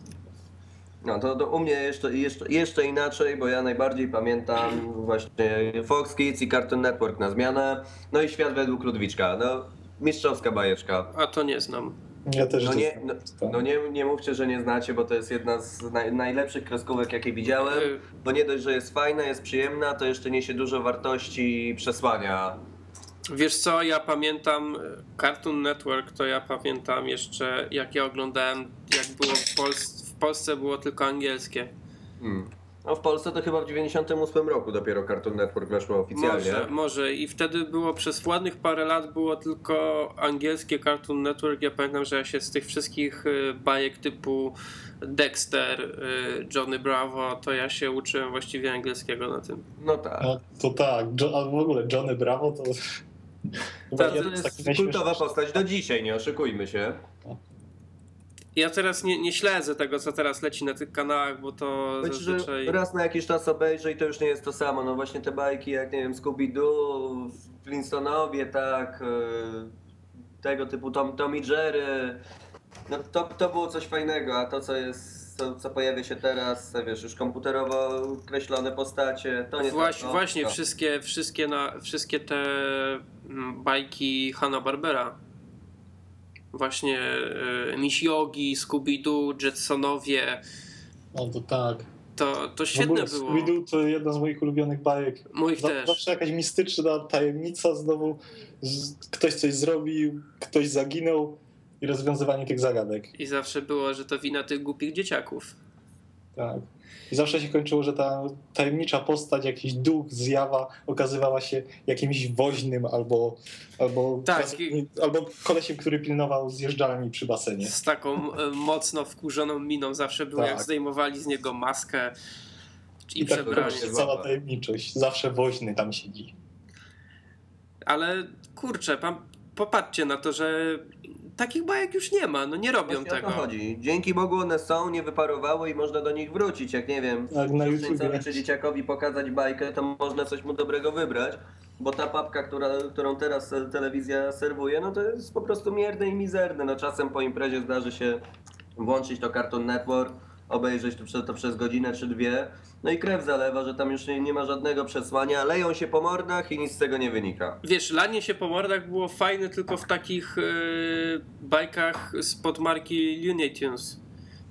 No to, to u mnie jeszcze, jeszcze, jeszcze inaczej, bo ja najbardziej pamiętam właśnie Fox Kids i Cartoon Network na zmianę. No i Świat według Ludwiczka. No, mistrzowska bajeczka. A to nie znam. Ja też No nie, no, no nie, nie mówcie, że nie znacie, bo to jest jedna z naj, najlepszych kreskówek, jakie widziałem. Y, Bo nie dość, że jest fajna, jest przyjemna, to jeszcze niesie dużo wartości i przesłania. Wiesz co, ja pamiętam y, Cartoon Network, to ja pamiętam jeszcze, jak ja oglądałem, jak było w, Pols- w Polsce było tylko angielskie. Hmm. No w Polsce to chyba w 98 roku dopiero Cartoon Network weszło oficjalnie. Może, może. I wtedy było przez ładnych parę lat było tylko angielskie Cartoon Network. Ja pamiętam, że ja się z tych wszystkich y, bajek typu Dexter, y, Johnny Bravo, to ja się uczyłem właściwie angielskiego na tym. No tak. No, to tak, jo, a w ogóle Johnny Bravo to... To jest kultowa postać do dzisiaj, nie oszukujmy się. Ja teraz nie, nie śledzę tego, co teraz leci na tych kanałach, bo to Być, że zazwyczaj... raz na jakiś czas obejrzę i to już nie jest to samo. No właśnie te bajki jak, nie wiem, Scooby-Doo, Flintstonowie, tak, y, tego typu Tom, Tom i Jerry. No to, to było coś fajnego, a to co jest, co, co pojawia się teraz, wiesz, już komputerowo kreślone postacie, to nie Właśnie, tak, właśnie no. wszystkie, wszystkie, na, wszystkie te mm, bajki Hanna-Barbera. Właśnie y, Miss Yogi, Scooby-Doo, Jetsonowie. No to tak. To, to świetne było. Scooby-Doo to jedna z moich ulubionych bajek. Moich też. Zawsze jakaś mistyczna tajemnica znowu, ktoś coś zrobił, ktoś zaginął i rozwiązywanie tych zagadek. I zawsze było, że to wina tych głupich dzieciaków. Tak. I zawsze się kończyło, że ta tajemnicza postać, jakiś duch, zjawa okazywała się jakimś woźnym albo, albo, Tak. albo kolesiem, który pilnował zjeżdżalni przy basenie. Z taką e, mocno wkurzoną miną zawsze było, jak Tak. zdejmowali z niego maskę i, I tak przebranie. się cała tajemniczość. Zawsze woźny tam siedzi. Ale kurczę, pan, popatrzcie na to, że takich bajek już nie ma, no nie robią Właśnie o tego. to chodzi. Dzięki Bogu one są, nie wyparowały i można do nich wrócić. Jak nie wiem, na YouTubie. czy dzieciakowi pokazać bajkę, to można coś mu dobrego wybrać. Bo ta papka, która, którą teraz telewizja serwuje, no to jest po prostu mierne i mizerne. No czasem po imprezie zdarzy się włączyć to Cartoon Network, obejrzeć to przez, to przez godzinę czy dwie. No i krew zalewa, że tam już nie, nie ma żadnego przesłania, leją się po mordach i nic z tego nie wynika. Wiesz, lanie się po mordach było fajne tylko w takich e, bajkach spod marki Looney.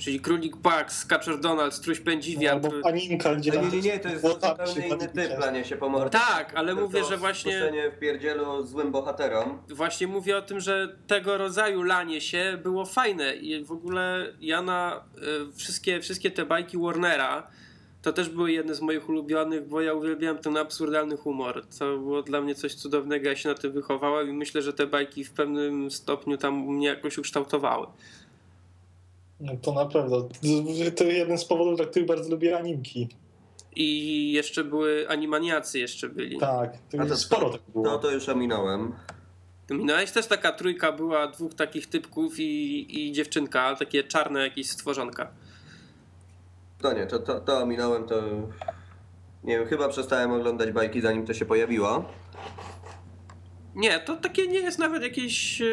Czyli Królik Bugs, Skaczor Donald, Struś No, Pędziwiarz. albo paninka, gdzie nie, nie, nie, to jest błotami zupełnie inny typ lanie się po mordach. Tak, ale To- mówię, to że właśnie- w pierdzielu złym bohaterom. Właśnie mówię o tym, że tego rodzaju lanie się było fajne i w ogóle ja na e, wszystkie, wszystkie te bajki Warnera to też były jedne z moich ulubionych, bo ja uwielbiałem ten absurdalny humor. To było dla mnie coś cudownego, ja się na tym wychowałem i myślę, że te bajki w pewnym stopniu tam mnie jakoś ukształtowały. No to na pewno. To jeden z powodów, dla których bardzo lubię animki. I jeszcze były animaniacy jeszcze byli. Tak, to A to- sporo tak było. No to już ominąłem. Minąłeś też taka trójka była dwóch takich typków i, i dziewczynka, takie czarne jakieś stworzonka. To nie, to, to, to ominąłem, to... Nie wiem, chyba przestałem oglądać bajki zanim to się pojawiło. Nie, to takie nie jest nawet jakieś e,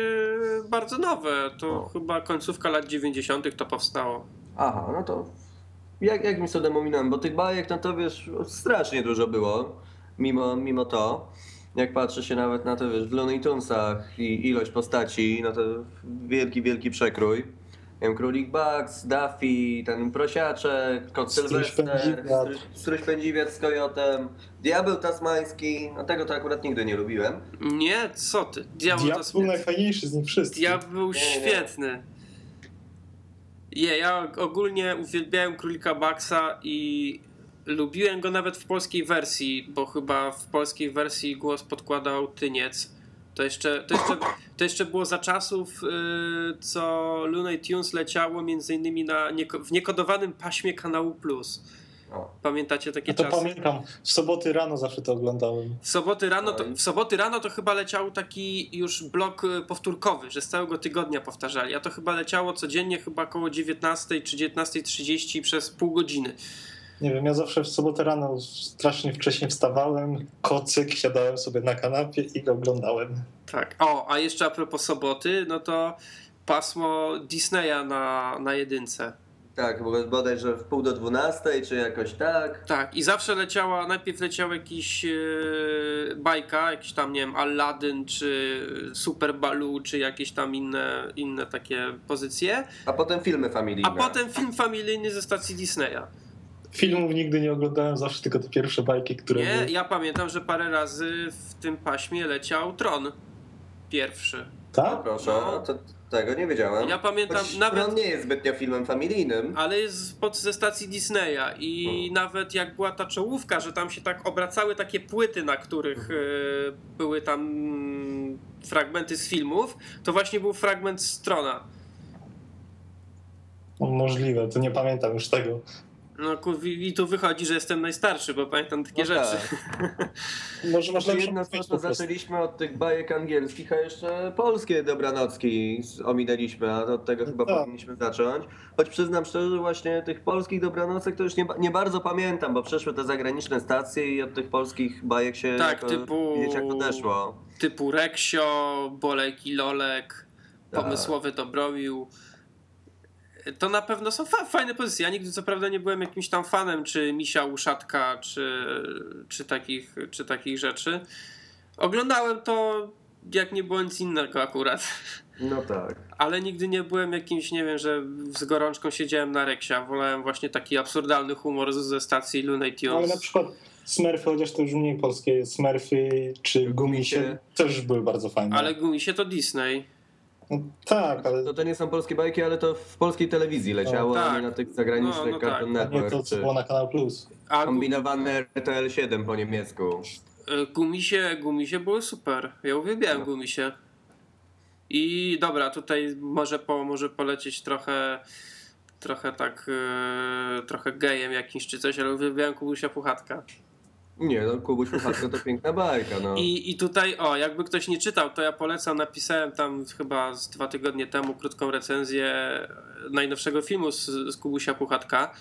bardzo nowe. To O. chyba końcówka lat 90. to powstało. Aha, no to... Jak, jakim cudem ominąłem, bo tych bajek, no to wiesz, strasznie dużo było. Mimo, mimo to. Jak patrzy się nawet na to, wiesz, w Looney Tunesach i ilość postaci, no to wielki, wielki przekrój. Nie wiem, Królik Bugs, Daffy, ten prosiaczek, kot Struś Sylwester, strój pędziwiat z kojotem, diabeł tasmański, no tego to akurat nigdy nie lubiłem. Nie, co ty? Diabeł Diabł to był najfajniejszy z nich wszystkich. Diabeł był świetny. Je, ja ogólnie uwielbiałem Królika Baxa i lubiłem go nawet w polskiej wersji, bo chyba w polskiej wersji głos podkładał Tyniec. To jeszcze, to jeszcze, to jeszcze było za czasów, yy, co Looney Tunes leciało między innymi na nieko- w niekodowanym paśmie kanału Plus. O. Pamiętacie takie Ja to czasy? pamiętam. W soboty rano zawsze to oglądałem. W soboty, rano to, w soboty rano to chyba leciał taki już blok y, powtórkowy, że z całego tygodnia powtarzali. A to chyba leciało codziennie, chyba około 19 czy 19.30 przez pół godziny. Nie wiem, ja zawsze w sobotę rano strasznie wcześnie wstawałem, kocyk, siadałem sobie na kanapie i go oglądałem. Tak. O, a jeszcze a propos soboty, no to pasmo Disneya na, na jedynce. Tak, bo bodajże w pół do dwunastej, czy jakoś tak. Tak, i zawsze leciała, najpierw leciał jakiś e, bajka, jakiś tam, nie wiem, Aladdin, czy Super Baloo, czy jakieś tam inne, inne takie pozycje. A potem filmy familijne. A potem film familijny ze stacji Disneya. Filmów nigdy nie oglądałem, zawsze tylko te pierwsze bajki, które Nie, były. ja pamiętam, że parę razy w tym paśmie leciał Tron. Pierwszy. No Tak? proszę, No. no. to Tego nie wiedziałem. Ja pamiętam Choć nawet- On nie jest zbytnio filmem familijnym. Ale jest pod, ze stacji Disneya i Hmm. nawet jak była ta czołówka, że tam się tak obracały takie płyty, na których Hmm. e, były tam mm, fragmenty z filmów, to właśnie był fragment strona. Możliwe, to nie pamiętam już tego. No i, i tu wychodzi, że jestem najstarszy, bo pamiętam takie No rzeczy. tak. Może masz Znaczy jedno to zaczęliśmy od tych bajek angielskich, a jeszcze polskie dobranocki ominęliśmy, a od tego chyba tak. powinniśmy zacząć. Choć przyznam szczerze, właśnie tych polskich dobranocek to już nie, nie bardzo pamiętam, bo przeszły te zagraniczne stacje i od tych polskich bajek się Tak, jako typu- dzieciak odeszło. Typu Reksio, Bolek i Lolek, Tak. Pomysłowy Dobromił. To na pewno są fa- fajne pozycje. Ja nigdy co prawda nie byłem jakimś tam fanem, czy Misia Uszatka, czy, czy, takich, czy takich rzeczy. Oglądałem to jak nie było nic innego akurat. No tak. Ale nigdy nie byłem jakimś, nie wiem, że z gorączką siedziałem na Reksia. Wolałem właśnie taki absurdalny humor ze stacji Looney No, Ale Tunes. na przykład Smurfy, chociaż to już mniej polskie, Smurfy czy Gumisie też były bardzo fajne. Ale Gumisie to Disney. No, tak, ale To, to nie są polskie bajki, ale to w polskiej telewizji leciało, Tak. a nie na tych zagranicznych No, no tak. Cartoon nie Network, to, co czy było na Kanal Plus. A kombinowane RTL 7 po niemiecku. E, Gumisie, gumisie były super. Ja uwielbiałem No. gumisie. I dobra, tutaj może, po, może polecieć trochę trochę tak e, trochę gejem jakimś czy coś, ale uwielbiałem Kubusia Puchatka. Nie, no Kubuś Puchatka to piękna bajka, no. I, I tutaj, o, jakby ktoś nie czytał, to ja polecam, napisałem tam chyba z dwa tygodnie temu krótką recenzję najnowszego filmu z, z Kubusia Puchatka.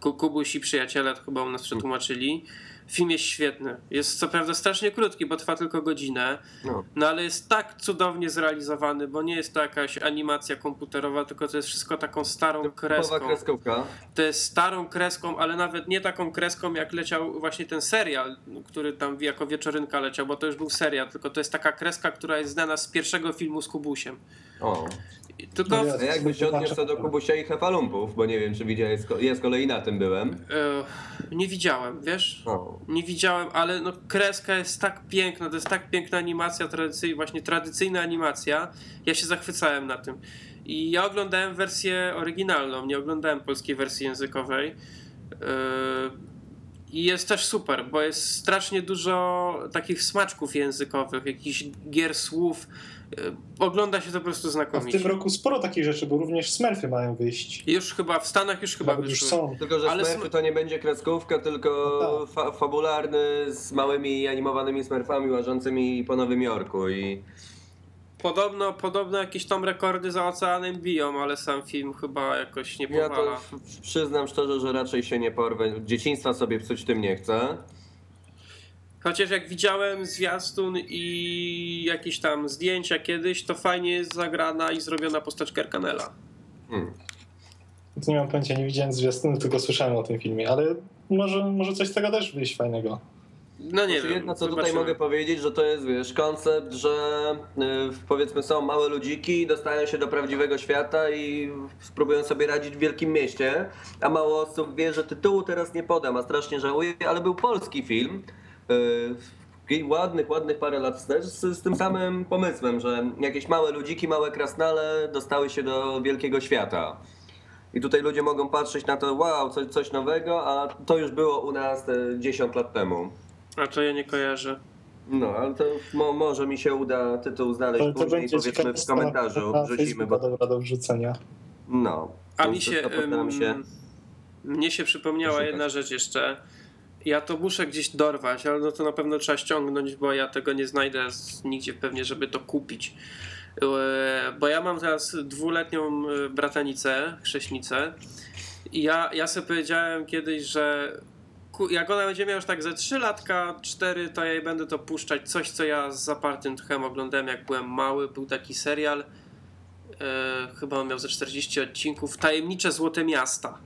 Ku- Kubuś i przyjaciele to chyba u nas przetłumaczyli. Film jest świetny. Jest co prawda strasznie krótki, bo trwa tylko godzinę, no. no ale jest tak cudownie zrealizowany, bo nie jest to jakaś animacja komputerowa, tylko to jest wszystko taką starą kreską. kreskówka. To jest starą kreską, ale nawet nie taką kreską, jak leciał właśnie ten serial, który tam jako wieczorynka leciał, bo to już był serial, tylko to jest taka kreska, która jest znana z pierwszego filmu z Kubusiem. O. Tylko No w, jakby się odniósł do Kubusia i Hefalumpów, bo nie wiem, czy widziałeś, ja z kolei na tym byłem. e, nie widziałem, wiesz? O. Nie widziałem, ale no kreska jest tak piękna, to jest tak piękna animacja, tradycyjna, właśnie tradycyjna animacja. Ja się zachwycałem na tym. I ja oglądałem wersję oryginalną, nie oglądałem polskiej wersji językowej. Yy, I jest też super, bo jest strasznie dużo takich smaczków językowych, jakichś gier słów. Yy, Ogląda się to po prostu A w znakomicie. tym roku sporo takich rzeczy, bo również Smurfy mają wyjść. Już chyba w Stanach już chyba Nawet już wyszły. są. Tylko, że Ale Smurfy sm- to nie będzie kreskówka, tylko No tak. fa fabularny z małymi animowanymi Smurfami łażącymi po Nowym Jorku i Podobno, podobno jakieś tam rekordy za oceanem biją, ale sam film chyba jakoś nie ja powala. to f- przyznam szczerze, że raczej się nie porwę. Dzieciństwa sobie psuć tym nie chcę. Chociaż jak widziałem zwiastun i jakieś tam zdjęcia kiedyś, to fajnie jest zagrana i zrobiona postać Kerkanela. Hmm. To nie mam pojęcia, nie widziałem zwiastunu, tylko słyszałem o tym filmie, ale może, może coś z tego też wyjść fajnego. No nie Znaczy, wiem. Jedno co tutaj zobaczymy. mogę powiedzieć, że to jest wiesz, koncept, że y, powiedzmy są małe ludziki, dostają się do prawdziwego świata i spróbują sobie radzić w wielkim mieście, a mało osób wie, że tytułu teraz nie podam, a strasznie żałuję, ale był polski film. Y, i ładnych, ładnych parę lat wstecz z, z tym samym pomysłem, że jakieś małe ludziki, małe krasnale dostały się do wielkiego świata. I tutaj ludzie mogą patrzeć na to, wow, coś, coś nowego, a to już było u nas e, 10 lat temu. A to ja nie kojarzę. No, ale to mo, może mi się uda tytuł znaleźć To, to później, powiedzmy w komentarzu, na wrzucimy, bo dobra do wrzucenia. no. A mi się, się mnie się przypomniała jedna rzecz jeszcze. Ja to muszę gdzieś dorwać, ale no to na pewno trzeba ściągnąć, bo ja tego nie znajdę nigdzie pewnie, żeby to kupić. E, Bo ja mam teraz dwuletnią e, bratanicę, chrześnicę i ja, ja sobie powiedziałem kiedyś, że jak ona będzie miała już tak ze 3 latka, 4, to ja jej będę to puszczać. Coś, co ja z zapartym tchem oglądałem jak byłem mały. Był taki serial, e, chyba on miał ze 40 odcinków, Tajemnicze Złote Miasta.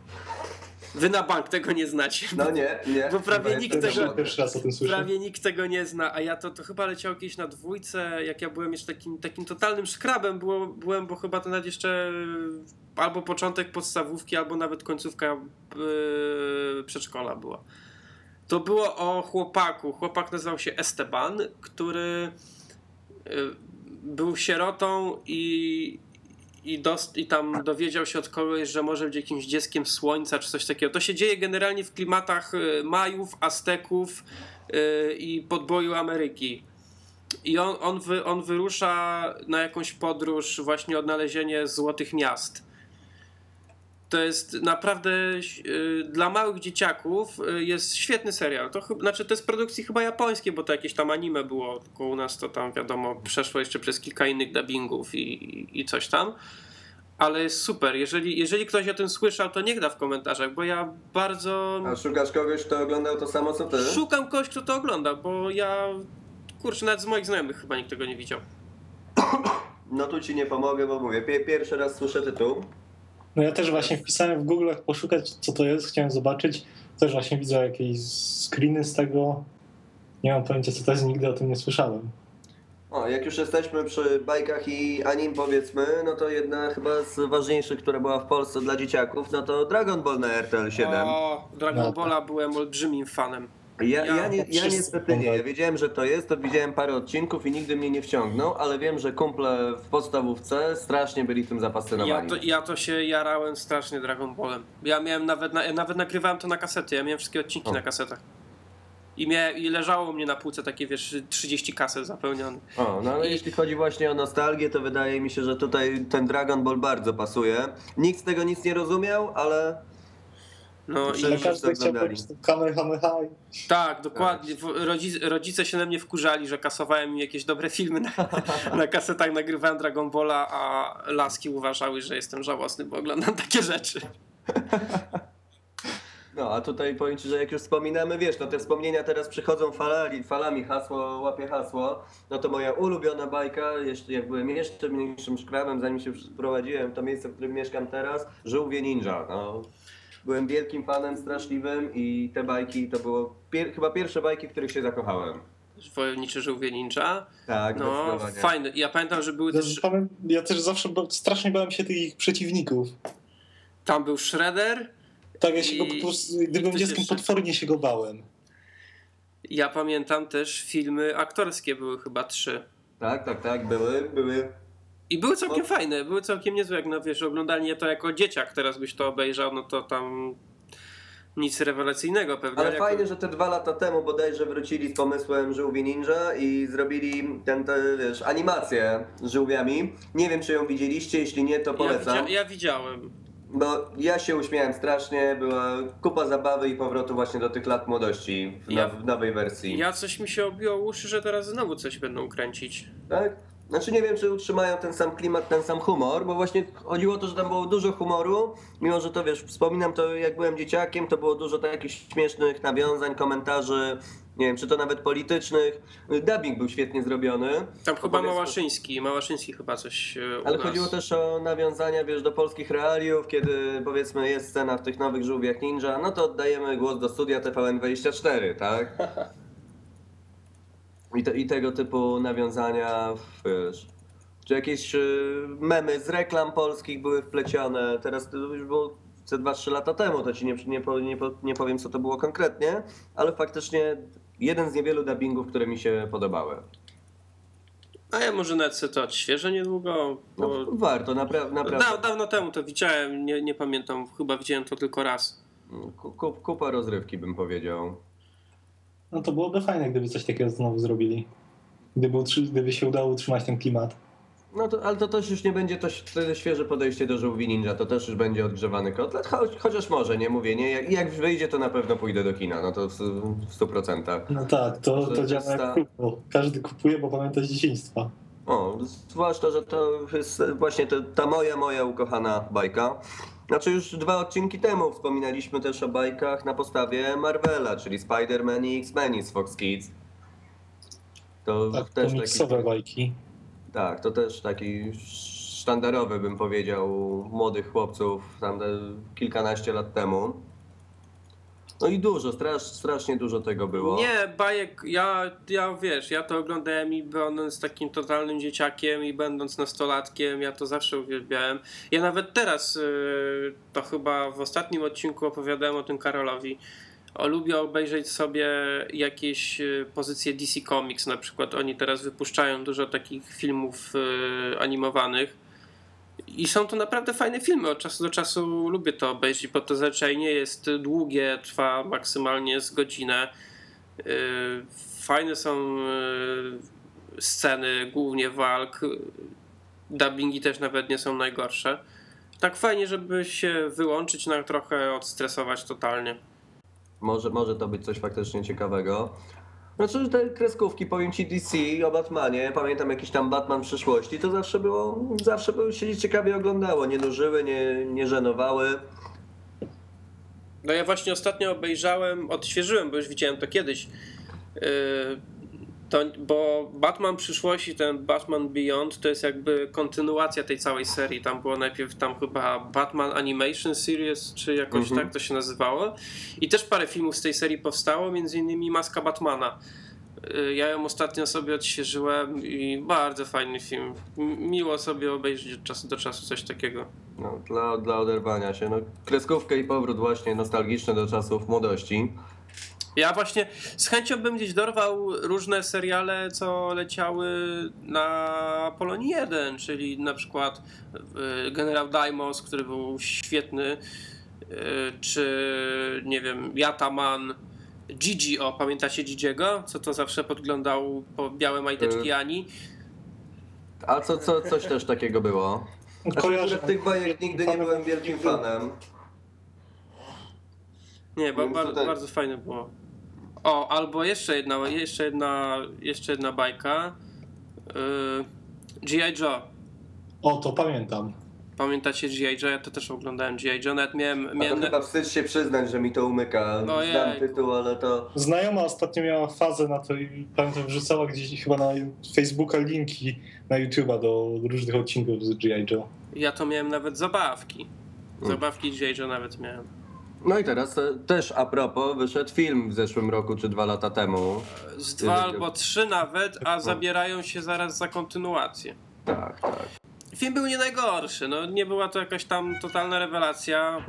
Wy na bank tego nie znacie. No nie, nie. Bo prawie nikt tego-. Prawie nikt tego nie zna, a ja to, to chyba leciało kiedyś na dwójce, jak ja byłem jeszcze takim, takim totalnym szkrabem, było, byłem, bo chyba to nawet jeszcze albo początek podstawówki, albo nawet końcówka yy, przedszkola była. To było o chłopaku. Chłopak nazywał się Esteban, który yy, był sierotą i, i, dost, i tam dowiedział się od kogoś, że może być jakimś dzieckiem słońca czy coś takiego. To się dzieje generalnie w klimatach y, Majów, Azteków y, i podboju Ameryki. I on, on, wy, on wyrusza na jakąś podróż, właśnie odnalezienie złotych miast. To jest naprawdę y, dla małych dzieciaków y, jest świetny serial. To, chyba- znaczy, to jest produkcji chyba japońskiej, bo to jakieś tam anime było, tylko u nas to tam wiadomo przeszło jeszcze przez kilka innych dubbingów i, i, i coś tam. Ale jest super. Jeżeli, jeżeli ktoś o tym słyszał, to niech da w komentarzach, bo ja bardzo A szukasz kogoś, kto oglądał to samo co ty? szukam kogoś, kto to ogląda, bo ja kurczę, nawet z moich znajomych chyba nikt tego nie widział. No tu ci nie pomogę, bo mówię, pie- pierwszy raz słyszę tytuł. No ja też właśnie wpisałem w Google poszukać, co to jest, chciałem zobaczyć. Też właśnie widzę jakieś screeny z tego. Nie mam pojęcia, co to jest, nigdy o tym nie słyszałem. O, jak już jesteśmy przy bajkach i anim powiedzmy, no to jedna chyba z ważniejszych, która była w Polsce dla dzieciaków, no to Dragon Ball na RTL 7. O, Dragon No. Balla byłem olbrzymim fanem. Ja, Ja- nie, ja niestety nie. Ja wiedziałem, że to jest, to widziałem parę odcinków i nigdy mnie nie wciągnął, ale wiem, że kumple w podstawówce strasznie byli tym Ja to, ja to się jarałem strasznie Dragon Ballem. Ja miałem nawet, na, ja nawet nagrywałem to na kasety, ja miałem wszystkie odcinki O. na kasetach. I, mia, I leżało u mnie na półce takie, wiesz, 30 kaset zapełnionych. O, no ale I- jeśli chodzi właśnie o nostalgię, to wydaje mi się, że tutaj ten Dragon Ball bardzo pasuje. Nikt z tego nic nie rozumiał, ale No i każdy chciał powiedzieć Kamehameha. tak, dokładnie. W- Rodzice, rodzice się na mnie wkurzali, że kasowałem im jakieś dobre filmy na, na kasetach, nagrywałem Dragon Balla, a laski uważały, że jestem żałosny, bo oglądam takie rzeczy. No, a tutaj powiem Ci, że jak już wspominamy, wiesz, no te wspomnienia teraz przychodzą falami, falami hasło, łapie hasło, no to moja ulubiona bajka, jeszcze jak byłem jeszcze mniejszym szkrabem, zanim się wprowadziłem w to miejsce, w którym mieszkam teraz, Żółwie Ninja, no. Byłem wielkim fanem, straszliwym i te bajki to było pier- chyba pierwsze bajki, w których się zakochałem. Wojowniczy żółwie ninja. Tak, No, fajne. Ja pamiętam, że były też... Ja też zawsze strasznie bałem się tych ich przeciwników. Tam był Shredder. Tak, ja się go I- po prostu, i gdy byłem ktoś dzieckiem, jeszcze. potwornie się go bałem. Ja pamiętam też filmy aktorskie, były chyba trzy. Tak, tak, tak, były, były. I były całkiem O. fajne, były całkiem niezłe, jak no wiesz, oglądanie to jako dzieciak, teraz byś to obejrzał, no to tam nic rewelacyjnego pewnie. Ale jako- fajnie, że te dwa lata temu bodajże wrócili z pomysłem Żółwi Ninja i zrobili ten, te, wiesz, animację z żółwiami. Nie wiem, czy ją widzieliście, jeśli nie, to ja, polecam. widzia- ja widziałem. Bo ja się uśmiałem strasznie, była kupa zabawy i powrotu właśnie do tych lat młodości w, Ja- w nowej wersji. Ja coś mi się obiło uszy, że teraz znowu coś będą kręcić. Tak? Znaczy nie wiem, czy utrzymają ten sam klimat, ten sam humor, bo właśnie chodziło o to, że tam było dużo humoru, mimo że to wiesz, wspominam to jak byłem dzieciakiem, to było dużo takich śmiesznych nawiązań, komentarzy, nie wiem, czy to nawet politycznych. Dubbing był świetnie zrobiony. Tam chyba Małaszyński, Małaszyński chyba coś e, Ale nas. chodziło też o nawiązania, wiesz, do polskich realiów, kiedy powiedzmy jest scena w tych nowych żółwiach ninja, no to oddajemy głos do studia TVN24, tak? I, te, I tego typu nawiązania, wiesz, czy jakieś y, memy z reklam polskich były wplecione, teraz to już było ze 2-3 lata temu, to ci nie, nie, nie, nie powiem co to było konkretnie, ale faktycznie jeden z niewielu dubbingów, które mi się podobały. A ja może nawet sobie to odświeżę niedługo, bo No, warto, napra- naprawdę. da, dawno temu to widziałem, nie, nie pamiętam, chyba widziałem to tylko raz. Ku- Kupa rozrywki bym powiedział. No to byłoby fajne, gdyby coś takiego znowu zrobili. Gdyby, gdyby się udało utrzymać ten klimat. No to, ale to też już nie będzie to świeże podejście do żółwi ninja, to też już będzie odgrzewany kotlet, cho, chociaż może, nie mówię, nie, jak, jak wyjdzie to na pewno pójdę do kina, no to w, w 100%. No tak, to, to to działa ta- jak kółko. Każdy kupuje, bo pamięta z dzieciństwa. O, zwłaszcza, że to jest właśnie ta, ta moja, moja ukochana bajka. Znaczy już dwa odcinki temu wspominaliśmy też o bajkach na podstawie Marvela, czyli Spider-Man i X-Men z Fox Kids. To Tak, też taki... miksowe bajki. Tak, to też taki sztandarowy, bym powiedział, młodych chłopców tam kilkanaście lat temu. No i dużo, strasz, strasznie dużo tego było. Nie, bajek, ja, ja wiesz, ja to oglądałem i będąc takim totalnym dzieciakiem i będąc nastolatkiem, ja to zawsze uwielbiałem. Ja nawet teraz, y, to chyba w ostatnim odcinku opowiadałem o tym Karolowi, o, lubię obejrzeć sobie jakieś y, pozycje DC Comics, na przykład oni teraz wypuszczają dużo takich filmów y, animowanych I są to naprawdę fajne filmy. Od czasu do czasu lubię to obejrzeć, bo to zazwyczaj nie jest długie, trwa maksymalnie z godzinę. Yy, Fajne są yy, sceny, głównie walk. Dubbingi też nawet nie są najgorsze. Tak fajnie, żeby się wyłączyć, na trochę odstresować totalnie. Może, może to być coś faktycznie ciekawego. Znaczy, te kreskówki, powiem ci DC o Batmanie, pamiętam jakiś tam Batman przyszłości, to zawsze było, zawsze było, się ciekawie oglądało, nie nużyły, nie, nie żenowały. No ja właśnie ostatnio obejrzałem, odświeżyłem, bo już widziałem to kiedyś. Yy, To, bo Batman przyszłości, ten Batman Beyond, to jest jakby kontynuacja tej całej serii. Tam było najpierw tam chyba Batman Animation Series, czy jakoś Mhm. tak to się nazywało. I też parę filmów z tej serii powstało, między innymi Maska Batmana. Yy, Ja ją ostatnio sobie odświeżyłem i bardzo fajny film. Miło sobie obejrzeć od czasu do czasu coś takiego. No, dla, dla oderwania się. No, kreskówkę i powrót właśnie nostalgiczny do czasów młodości. Ja właśnie z chęcią bym gdzieś dorwał różne seriale, co leciały na Polonii 1, czyli na przykład y, Generał Daimos, który był świetny, y, czy nie wiem, Yataman, Gigi, o pamiętacie Gigiego? Co to zawsze podglądał po białe majteczki Y. Ani? A co, co, coś też takiego było? Znaczy, Kojarzę. że tych bajek nigdy nie byłem wielkim fanem. Nie, ba, Więc ba, tutaj- bardzo fajne było. O, albo jeszcze jedna, jeszcze jedna, jeszcze jedna bajka. Y, G.I. Joe. O, to pamiętam. Pamiętacie G.I. Joe? Ja to też oglądałem G.I. Joe. Nawet miałem... A to miałem chyba wstyd się przyznać, że mi to umyka. Ojej. Znam tytuł, ale to... Znajoma ostatnio miała fazę na to i pamiętam, wrzucała gdzieś chyba na Facebooka linki na YouTube'a do różnych odcinków z G.I. Joe. ja to miałem nawet zabawki. Mm. Zabawki G.I. Joe nawet miałem. No i teraz e, też a propos, wyszedł film w zeszłym roku czy dwa lata temu. Z dwa Jezu. albo trzy nawet, a zabierają się zaraz za kontynuację. Tak, tak. Film był nie najgorszy, no nie była to jakaś tam totalna rewelacja.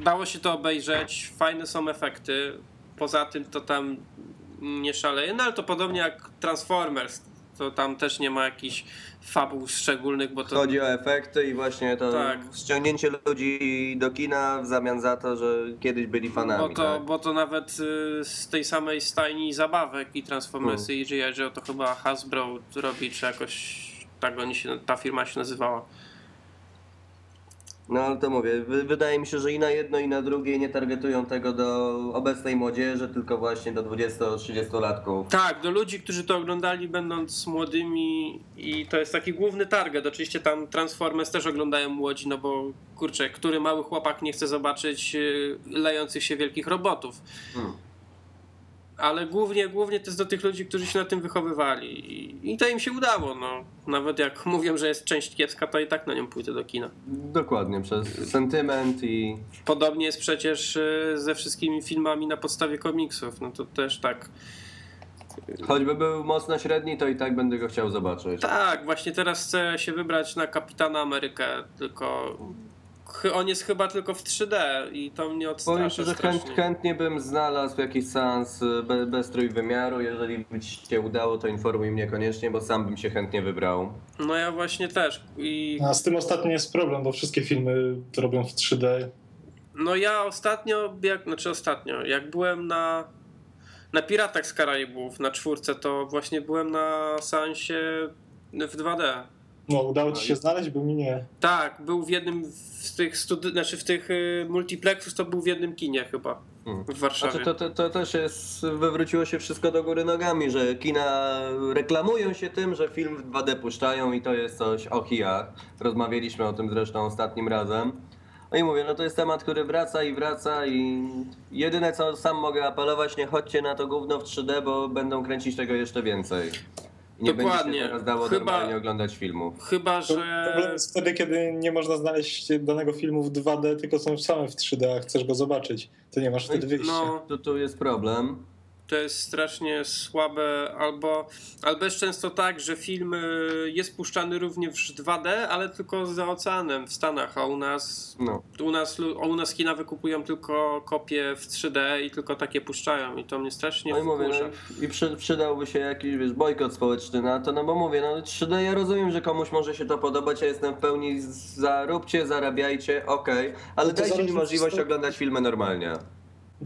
Dało się to obejrzeć, fajne są efekty. Poza tym to tam nie szaleje, no ale to podobnie jak Transformers. To tam też nie ma jakichś fabuł szczególnych, bo to Chodzi o efekty i właśnie to Tak. ściągnięcie ludzi do kina w zamian za to, że kiedyś byli fanami. Bo to, tak? bo to nawet y, z tej samej stajni zabawek i Transformersy i G.I. Joe to chyba Hasbro robi, czy jakoś tak oni się, ta firma się nazywała. No ale to mówię, wy, wydaje mi się, że i na jedno i na drugie nie targetują tego do obecnej młodzieży, tylko właśnie do 20-30 latków. Tak, do ludzi, którzy to oglądali będąc młodymi i to jest taki główny target. Oczywiście tam Transformers też oglądają młodzi, no bo kurczę, który mały chłopak nie chce zobaczyć y, lejących się wielkich robotów. Hmm. Ale głównie, głównie to jest do tych ludzi, którzy się na tym wychowywali. I, I to im się udało. No. Nawet jak mówią, że jest część kiepska, to i tak na nią pójdę do kina. Dokładnie, przez sentyment i... Podobnie jest przecież y, ze wszystkimi filmami na podstawie komiksów. No to też tak. Choćby był mocno średni, to i tak będę go chciał zobaczyć. Tak, właśnie teraz chcę się wybrać na Kapitana Amerykę, tylko on jest chyba tylko w 3D i to mnie Powiem odstrasza ci, że chęt, chętnie bym znalazł jakiś seans y, be, bez trójwymiaru. Jeżeli by ci się udało, to informuj mnie koniecznie, bo sam bym się chętnie wybrał. No ja właśnie też i A z tym ostatnio jest problem, bo wszystkie filmy to robią w 3D. no ja ostatnio, jak, znaczy ostatnio, jak byłem na na Piratach z Karaibów, na czwórce, to właśnie byłem na seansie w 2D. No, udało ci się znaleźć, bo mi nie. Tak, był w jednym z tych studi- znaczy w tych y, multiplexów to był w jednym kinie chyba Hmm. w Warszawie. Znaczy to, to, to też jest, wywróciło się wszystko do góry nogami, że kina reklamują się tym, że film w 2D puszczają i to jest coś o kijach. Rozmawialiśmy o tym zresztą ostatnim razem. No i mówię, no to jest temat, który wraca i wraca i jedyne co sam mogę apelować, nie chodźcie na to gówno w 3D, bo będą kręcić tego jeszcze więcej. Nie Dokładnie. będzie się teraz dało Chyba- normalnie oglądać filmów. Chyba, To że Problem jest wtedy, kiedy nie można znaleźć danego filmu w 2D, tylko są same w 3D, a chcesz go zobaczyć. To nie masz wtedy wyjścia. no, Tu, tu jest problem. To jest strasznie słabe, albo, albo jest często tak, że film y, jest puszczany również w 2D, ale tylko za oceanem w Stanach, a u nas, No. u nas, u nas kina wykupują tylko kopie w 3D i tylko takie puszczają i to mnie strasznie No i mówię, no, i przy, przydałby się jakiś wiesz, bojkot społeczny na to, no bo mówię, no 3D ja rozumiem, że komuś może się to podobać, ja jestem w pełni za róbcie, zarabiajcie, okej, ale No to dajcie mi możliwość oglądać filmy normalnie.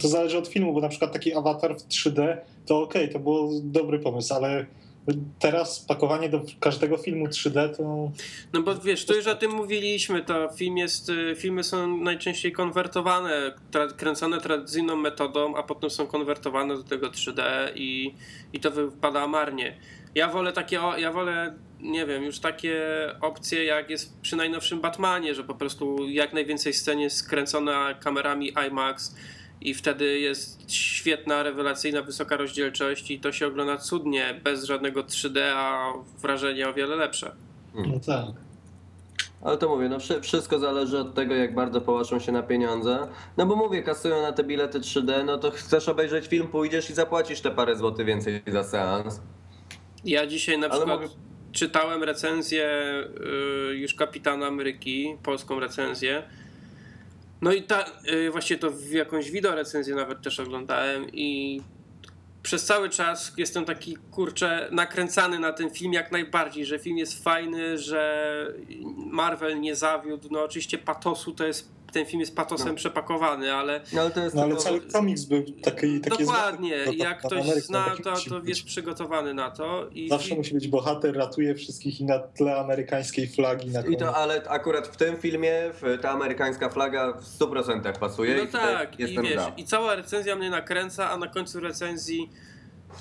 To zależy od filmu, bo na przykład taki awatar w 3D to okej, to był dobry pomysł, ale teraz pakowanie do każdego filmu 3D to. No bo wiesz, to już o tym mówiliśmy, to film jest, y, filmy są najczęściej konwertowane, tra, kręcone tradycyjną metodą, a potem są konwertowane do tego 3D i, i to wypada marnie. Ja wolę takie, ja wolę, nie wiem, już takie opcje jak jest przy najnowszym Batmanie, że po prostu jak najwięcej scen jest skręcona kamerami IMAX i wtedy jest świetna, rewelacyjna, wysoka rozdzielczość i to się ogląda cudnie, bez żadnego 3D, a wrażenie o wiele lepsze. No tak. Ale to mówię, no wszy- wszystko zależy od tego, jak bardzo połaszczą się na pieniądze. No bo mówię, kasują na te bilety 3D, no to chcesz obejrzeć film, pójdziesz i zapłacisz te parę złotych więcej za seans. Ja dzisiaj na przykład mogę- czytałem recenzję y, już Kapitana Ameryki, polską recenzję. No i ta, y, właśnie to w jakąś wideo recenzję nawet też oglądałem i przez cały czas jestem taki kurczę nakręcany na ten film jak najbardziej, że film jest fajny, że Marvel nie zawiódł. No oczywiście patosu to jest, ten film jest patosem No. przepakowany, ale No ale to jest No ale cały komiks był taki. taki dokładnie, zwykły, jak Kapitana ktoś Ameryka, zna, to, to jest przygotowany na to. I Zawsze musi być bohater, ratuje wszystkich i na tle amerykańskiej flagi. Na I to, ale akurat w tym filmie ta amerykańska flaga w 100% pasuje No i tak, i wiesz, za. i cała recenzja mnie nakręca, a na końcu recenzji.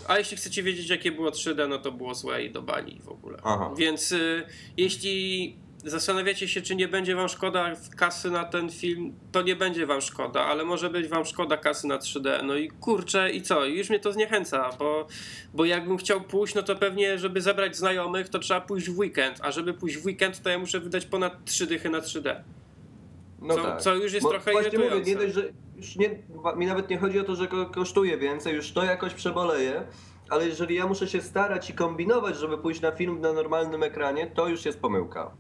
A jeśli chcecie wiedzieć, jakie było 3D, no to było złe i do bani w ogóle. Aha. Więc y, jeśli zastanawiacie się, czy nie będzie wam szkoda kasy na ten film, to nie będzie wam szkoda, ale może być wam szkoda kasy na 3D. No i kurczę, i co? Już mnie to zniechęca, bo, bo jakbym chciał pójść, no to pewnie, żeby zebrać znajomych, to trzeba pójść w weekend, a żeby pójść w weekend, to ja muszę wydać ponad 3 dychy na 3D. No co- tak. co już jest Bo trochę właśnie mówię, irytujące. nie dość, że już nie, mi nawet nie chodzi o to, że ko- kosztuje więcej, już to jakoś przeboleje, ale jeżeli ja muszę się starać i kombinować, żeby pójść na film na normalnym ekranie, to już jest pomyłka.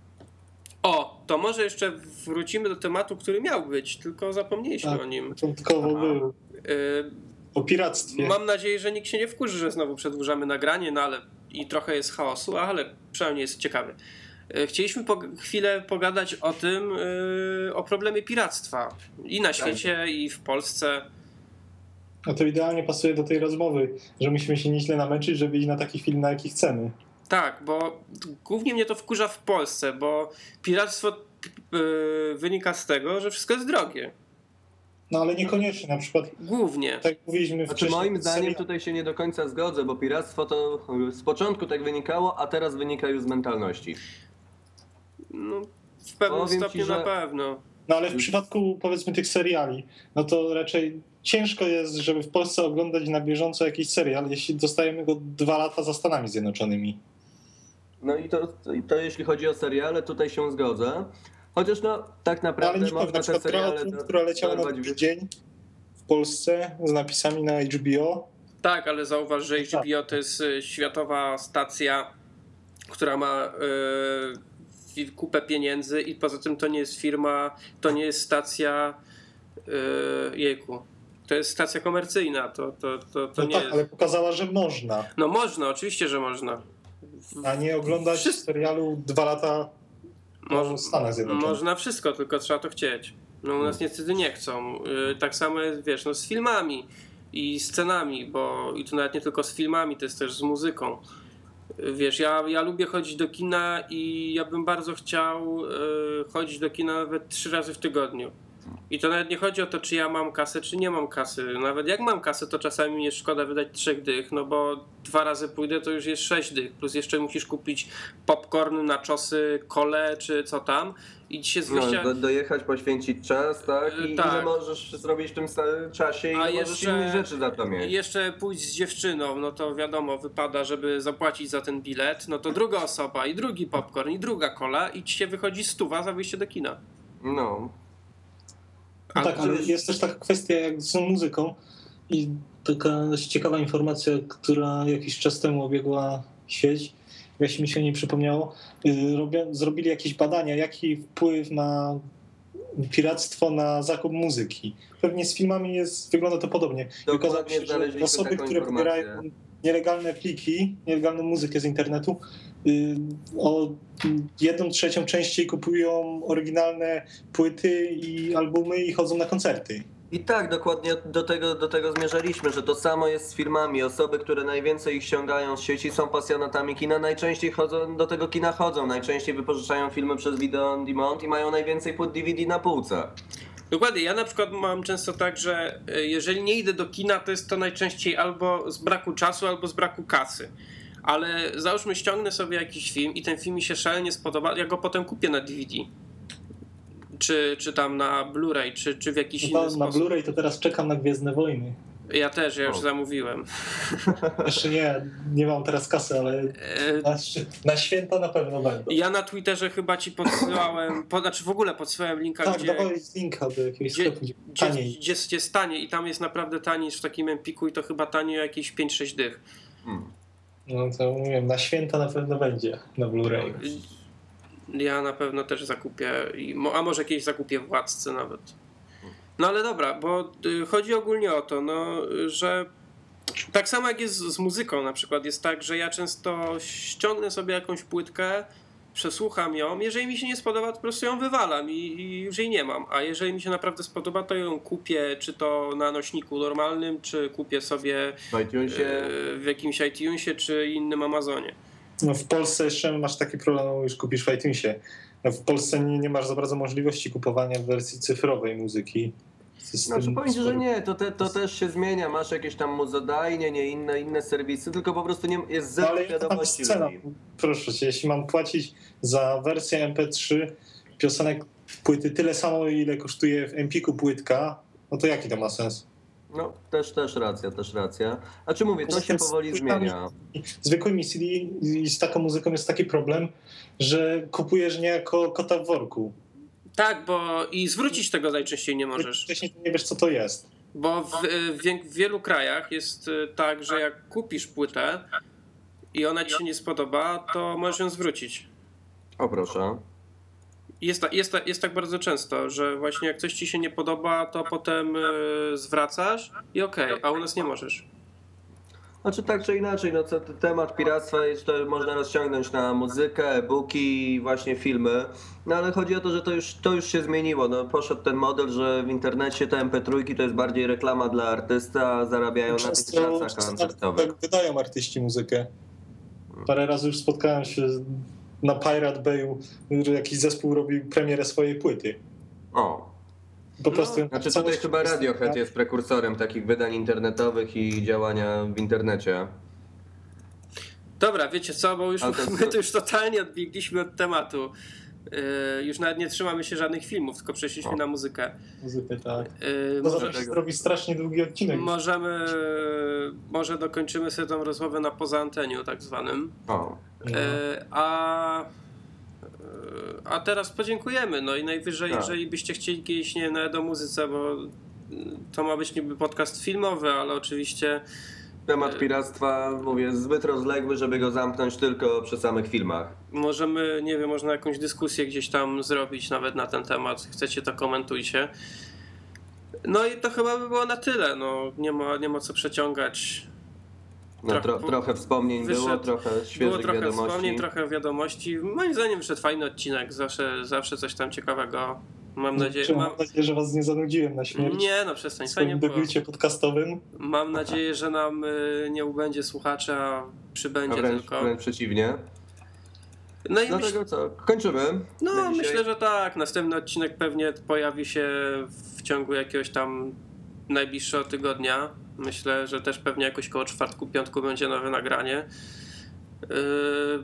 O, to może jeszcze wrócimy do tematu, który miał być, tylko zapomnieliśmy Tak. o nim. Początkowo był. Y, O piractwie. Mam nadzieję, że nikt się nie wkurzy, że znowu przedłużamy nagranie, no ale i trochę jest chaosu, ale przynajmniej jest ciekawy. Y, Chcieliśmy po, chwilę pogadać o tym, y, o problemie piractwa i na świecie, i w Polsce. No to idealnie pasuje do tej rozmowy, że musimy się nieźle namęczyć, żeby iść na taki film, na jaki chcemy. Tak, bo głównie mnie to wkurza w Polsce, bo piractwo y, wynika z tego, że wszystko jest drogie. No ale niekoniecznie, na przykład, Głównie. tak mówiliśmy Znaczy wcześniej. moim zdaniem tutaj się nie do końca zgodzę, bo piractwo to z początku tak wynikało, a teraz wynika już z mentalności. No, w pewnym Powiem ci, stopniu że- na pewno. No ale w przypadku powiedzmy tych seriali, no to raczej ciężko jest, żeby w Polsce oglądać na bieżąco jakiś serial, jeśli dostajemy go dwa lata za Stanami Zjednoczonymi. No i to, to jeśli chodzi o seriale, tutaj się zgodzę. Chociaż no, tak No, naprawdę ale można na te przykład gra seriale... tron, która leciała na drugi dzień w Polsce z napisami na HBO. Tak, ale zauważ, że Tak. HBO to jest y, światowa stacja, która ma y, kupę pieniędzy i poza tym to nie jest firma, to nie jest stacja y, jejku. To jest stacja komercyjna, to, to, to, to No nie tak, jest. ale pokazała, że można, No można, oczywiście, że można. A nie oglądać serialu dwa lata Moż- w Stanach Zjednoczonych. Można wszystko, tylko trzeba to chcieć. No u nas niestety nie chcą. Yy, Tak samo jest, wiesz, no z filmami i scenami, bo i to nawet nie tylko z filmami, to jest też z muzyką. Wiesz, ja, ja lubię chodzić do kina i ja bym bardzo chciał yy, chodzić do kina nawet trzy razy w tygodniu. I to nawet nie chodzi o to, czy ja mam kasę, czy nie mam kasy. Nawet jak mam kasę, to czasami mi jest szkoda wydać trzech dych, no bo dwa razy pójdę, to już jest sześć dych. Plus jeszcze musisz kupić popcorn, naczosy, kole, czy co tam. I się z wyjścia... No, do, dojechać, poświęcić czas, tak? I tak. ile możesz zrobić w tym sa- czasie i A możesz jeszcze- innych rzeczy za to mieć. Jeszcze pójść z dziewczyną, no to wiadomo, wypada, żeby zapłacić za ten bilet, no to druga osoba i drugi popcorn i druga kola i ci się wychodzi stuwa za wyjście do kina. No. No tak, ale jest też taka kwestia jak z muzyką i taka ciekawa informacja, która jakiś czas temu obiegła sieć. Jeśli mi się nie przypomniało, y, robią, zrobili jakieś badania, jaki wpływ ma piractwo na zakup muzyki. Pewnie z filmami jest, wygląda to podobnie. Dokładnie okazało się, że osoby, które pobierają nielegalne pliki, nielegalną muzykę z internetu, y, o jedną trzecią częściej kupują oryginalne płyty i albumy i chodzą na koncerty. I tak, dokładnie do tego, do tego zmierzaliśmy, że to samo jest z filmami. Osoby, które najwięcej ich ściągają z sieci są pasjonatami kina, najczęściej chodzą, do tego kina chodzą, najczęściej wypożyczają filmy przez Video On Demand i mają najwięcej płyt DVD na półce. Dokładnie, ja na przykład mam często tak, że e, jeżeli nie idę do kina, to jest to najczęściej albo z braku czasu, albo z braku kasy. Ale załóżmy, ściągnę sobie jakiś film i ten film mi się szalenie spodoba, ja go potem kupię na DVD. Czy, czy tam na Blu-ray, czy, czy w jakiś inny No, na sposób. Blu-ray to teraz czekam na Gwiezdne Wojny. Ja też, ja już O. zamówiłem. Jeszcze nie, nie mam teraz kasy, ale E, na, na święta na pewno będą. Ja na Twitterze chyba ci podsyłałem, po, znaczy w ogóle podsyłałem linka, Tak, gdzie, dawaj linka do jakiegoś gdzie, sklepu, gdzie gdzie, gdzie, jest taniej i tam jest naprawdę taniej niż w takim Empiku i to chyba taniej o jakieś 5-6 dych. Hmm. No to mówię, na święta na pewno będzie na Blu-ray. Ja na pewno też zakupię, a może kiedyś zakupię władcę nawet. No ale dobra, bo y, chodzi ogólnie o to, no, że tak samo jak jest z muzyką na przykład, jest tak, że ja często ściągnę sobie jakąś płytkę, przesłucham ją, jeżeli mi się nie spodoba, to po prostu ją wywalam i, i już jej nie mam, a jeżeli mi się naprawdę spodoba, to ją kupię, czy to na nośniku normalnym, czy kupię sobie W iTunesie y, w jakimś iTunesie, czy innym Amazonie. No w Polsce jeszcze masz taki problem, już kupisz w iTunesie. W Polsce nie, nie masz za bardzo możliwości kupowania w wersji cyfrowej muzyki. Znaczy powiem ci, że nie, to, te, to też się zmienia, masz jakieś tam muzodajnie, nie inne, inne serwisy, tylko po prostu nie, jest zero ale tam jest wiadomości. cena? Proszę cię, jeśli mam płacić za wersję MP3 piosenek płyty tyle samo, ile kosztuje w Empiku płytka, no to jaki to ma sens? No, też, też racja, też racja. A czy mówię, to się powoli zmienia. Zwykłymi CD i z taką muzyką jest taki problem, że kupujesz niejako kota w worku. Tak, bo i zwrócić tego najczęściej nie możesz. Wcześniej nie wiesz, co to jest. Bo w, w, w wielu krajach jest y, tak, że jak kupisz płytę i ona ci się nie spodoba, to możesz ją zwrócić. O proszę. Jest, ta, jest, ta, jest tak bardzo często, że właśnie jak coś ci się nie podoba, to potem y, zwracasz i okej, a u nas nie możesz. Znaczy tak czy inaczej, no co, temat piractwa jest, to można rozciągnąć na muzykę, e-booki, właśnie filmy. No ale chodzi o to, że to już, to już się zmieniło. No, poszedł ten model, że w internecie te MP3 to jest bardziej reklama dla artysty, a zarabiają na tych Często, pracach często tak, koncertowych. tak wydają artyści muzykę. Parę razy już spotkałem się na Pirate Bayu, że jakiś zespół robił premierę swojej płyty. O, Po prostu ją znaczy tutaj chyba Radiohead jest prekursorem takich wydań internetowych i działania w internecie. Dobra, wiecie co, bo już to my tu już totalnie odbiegliśmy od tematu. Y, już nawet nie trzymamy się żadnych filmów, tylko przeszliśmy O. na muzykę. muzykę, tak. Y, To może, zawsze zrobi strasznie długi odcinek. możemy, może dokończymy sobie tą rozmowę na poza anteniu tak zwanym. O, No. E, A, e, a teraz podziękujemy. No i najwyżej, Tak. jeżeli byście chcieli kiedyś, nie wiem, nawet o muzyce, bo mm, to ma być niby podcast filmowy, ale oczywiście temat piractwa, mówię, zbyt rozległy, żeby go zamknąć tylko przy samych filmach. możemy, nie wiem, można jakąś dyskusję gdzieś tam zrobić nawet na ten temat. Chcecie, to komentujcie. No i to chyba by było na tyle. No, nie, ma, nie ma co przeciągać. No, Trochę- tro, trochę wspomnień było, wyszedł- trochę Było świeżych trochę wiadomości. wspomnień, trochę wiadomości. Moim zdaniem wyszedł fajny odcinek. Zawsze, zawsze coś tam ciekawego. Mam nadzieję, Czy mam, mam nadzieję, że was nie zanudziłem na śmierć Nie, no przestań, w fajnie swoim było. debiucie podcastowym. Mam nadzieję, że nam y, nie ubędzie słuchaczy, a A przybędzie wręcz, tylko. wręcz przeciwnie. No i myśl, co, kończymy. no, myślę, że tak. Następny odcinek pewnie pojawi się w ciągu jakiegoś tam najbliższego tygodnia. Myślę, że też pewnie jakoś koło czwartku, piątku będzie nowe nagranie. Yy,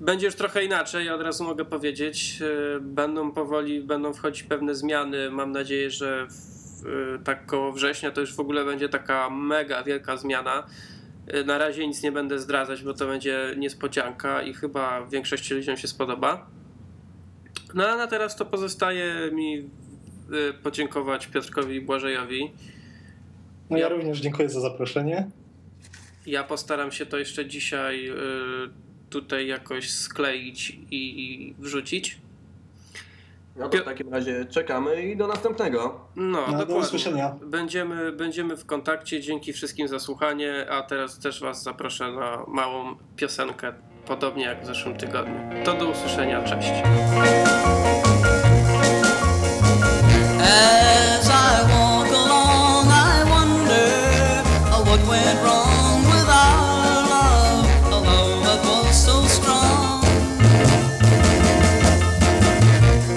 Będzie już trochę inaczej, od razu mogę powiedzieć. Yy, Będą powoli, będą wchodzić pewne zmiany. Mam nadzieję, że w, yy, tak koło września to już w ogóle będzie taka mega wielka zmiana. Na razie nic nie będę zdradzać, bo to będzie niespodzianka i chyba większości ludziom się spodoba. No a na teraz to pozostaje mi podziękować Piotrkowi i Błażejowi. No ja Ja- również dziękuję za zaproszenie. Ja postaram się to jeszcze dzisiaj y, tutaj jakoś skleić i, wrzucić. No to w takim razie czekamy i do następnego. No, No, do usłyszenia. Będziemy, będziemy w kontakcie. Dzięki wszystkim za słuchanie, a teraz też Was zaproszę na małą piosenkę, podobnie jak w zeszłym tygodniu. To do usłyszenia, cześć. As I walk along, I wonder uh, what went wrong with our love, was so strong.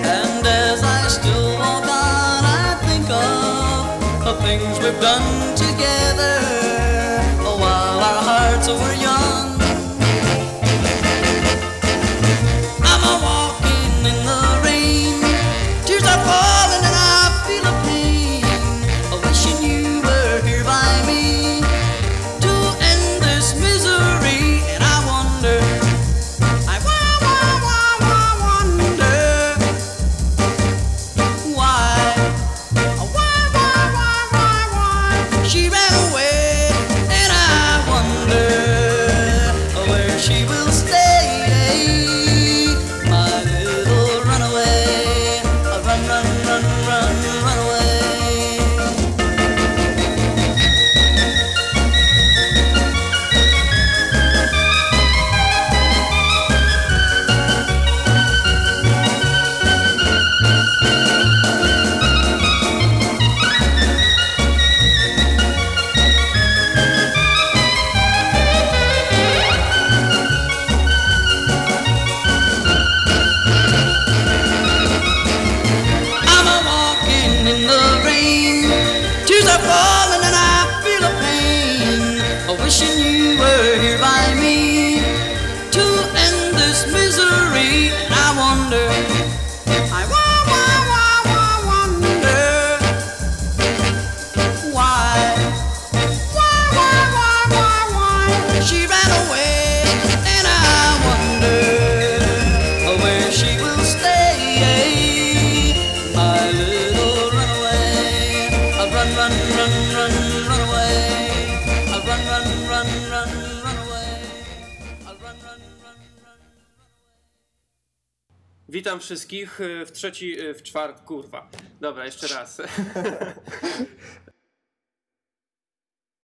And as I still walk on, I think of the things we've done Witam wszystkich y, w trzeci, y, w czwart, kurwa. Dobra, jeszcze raz.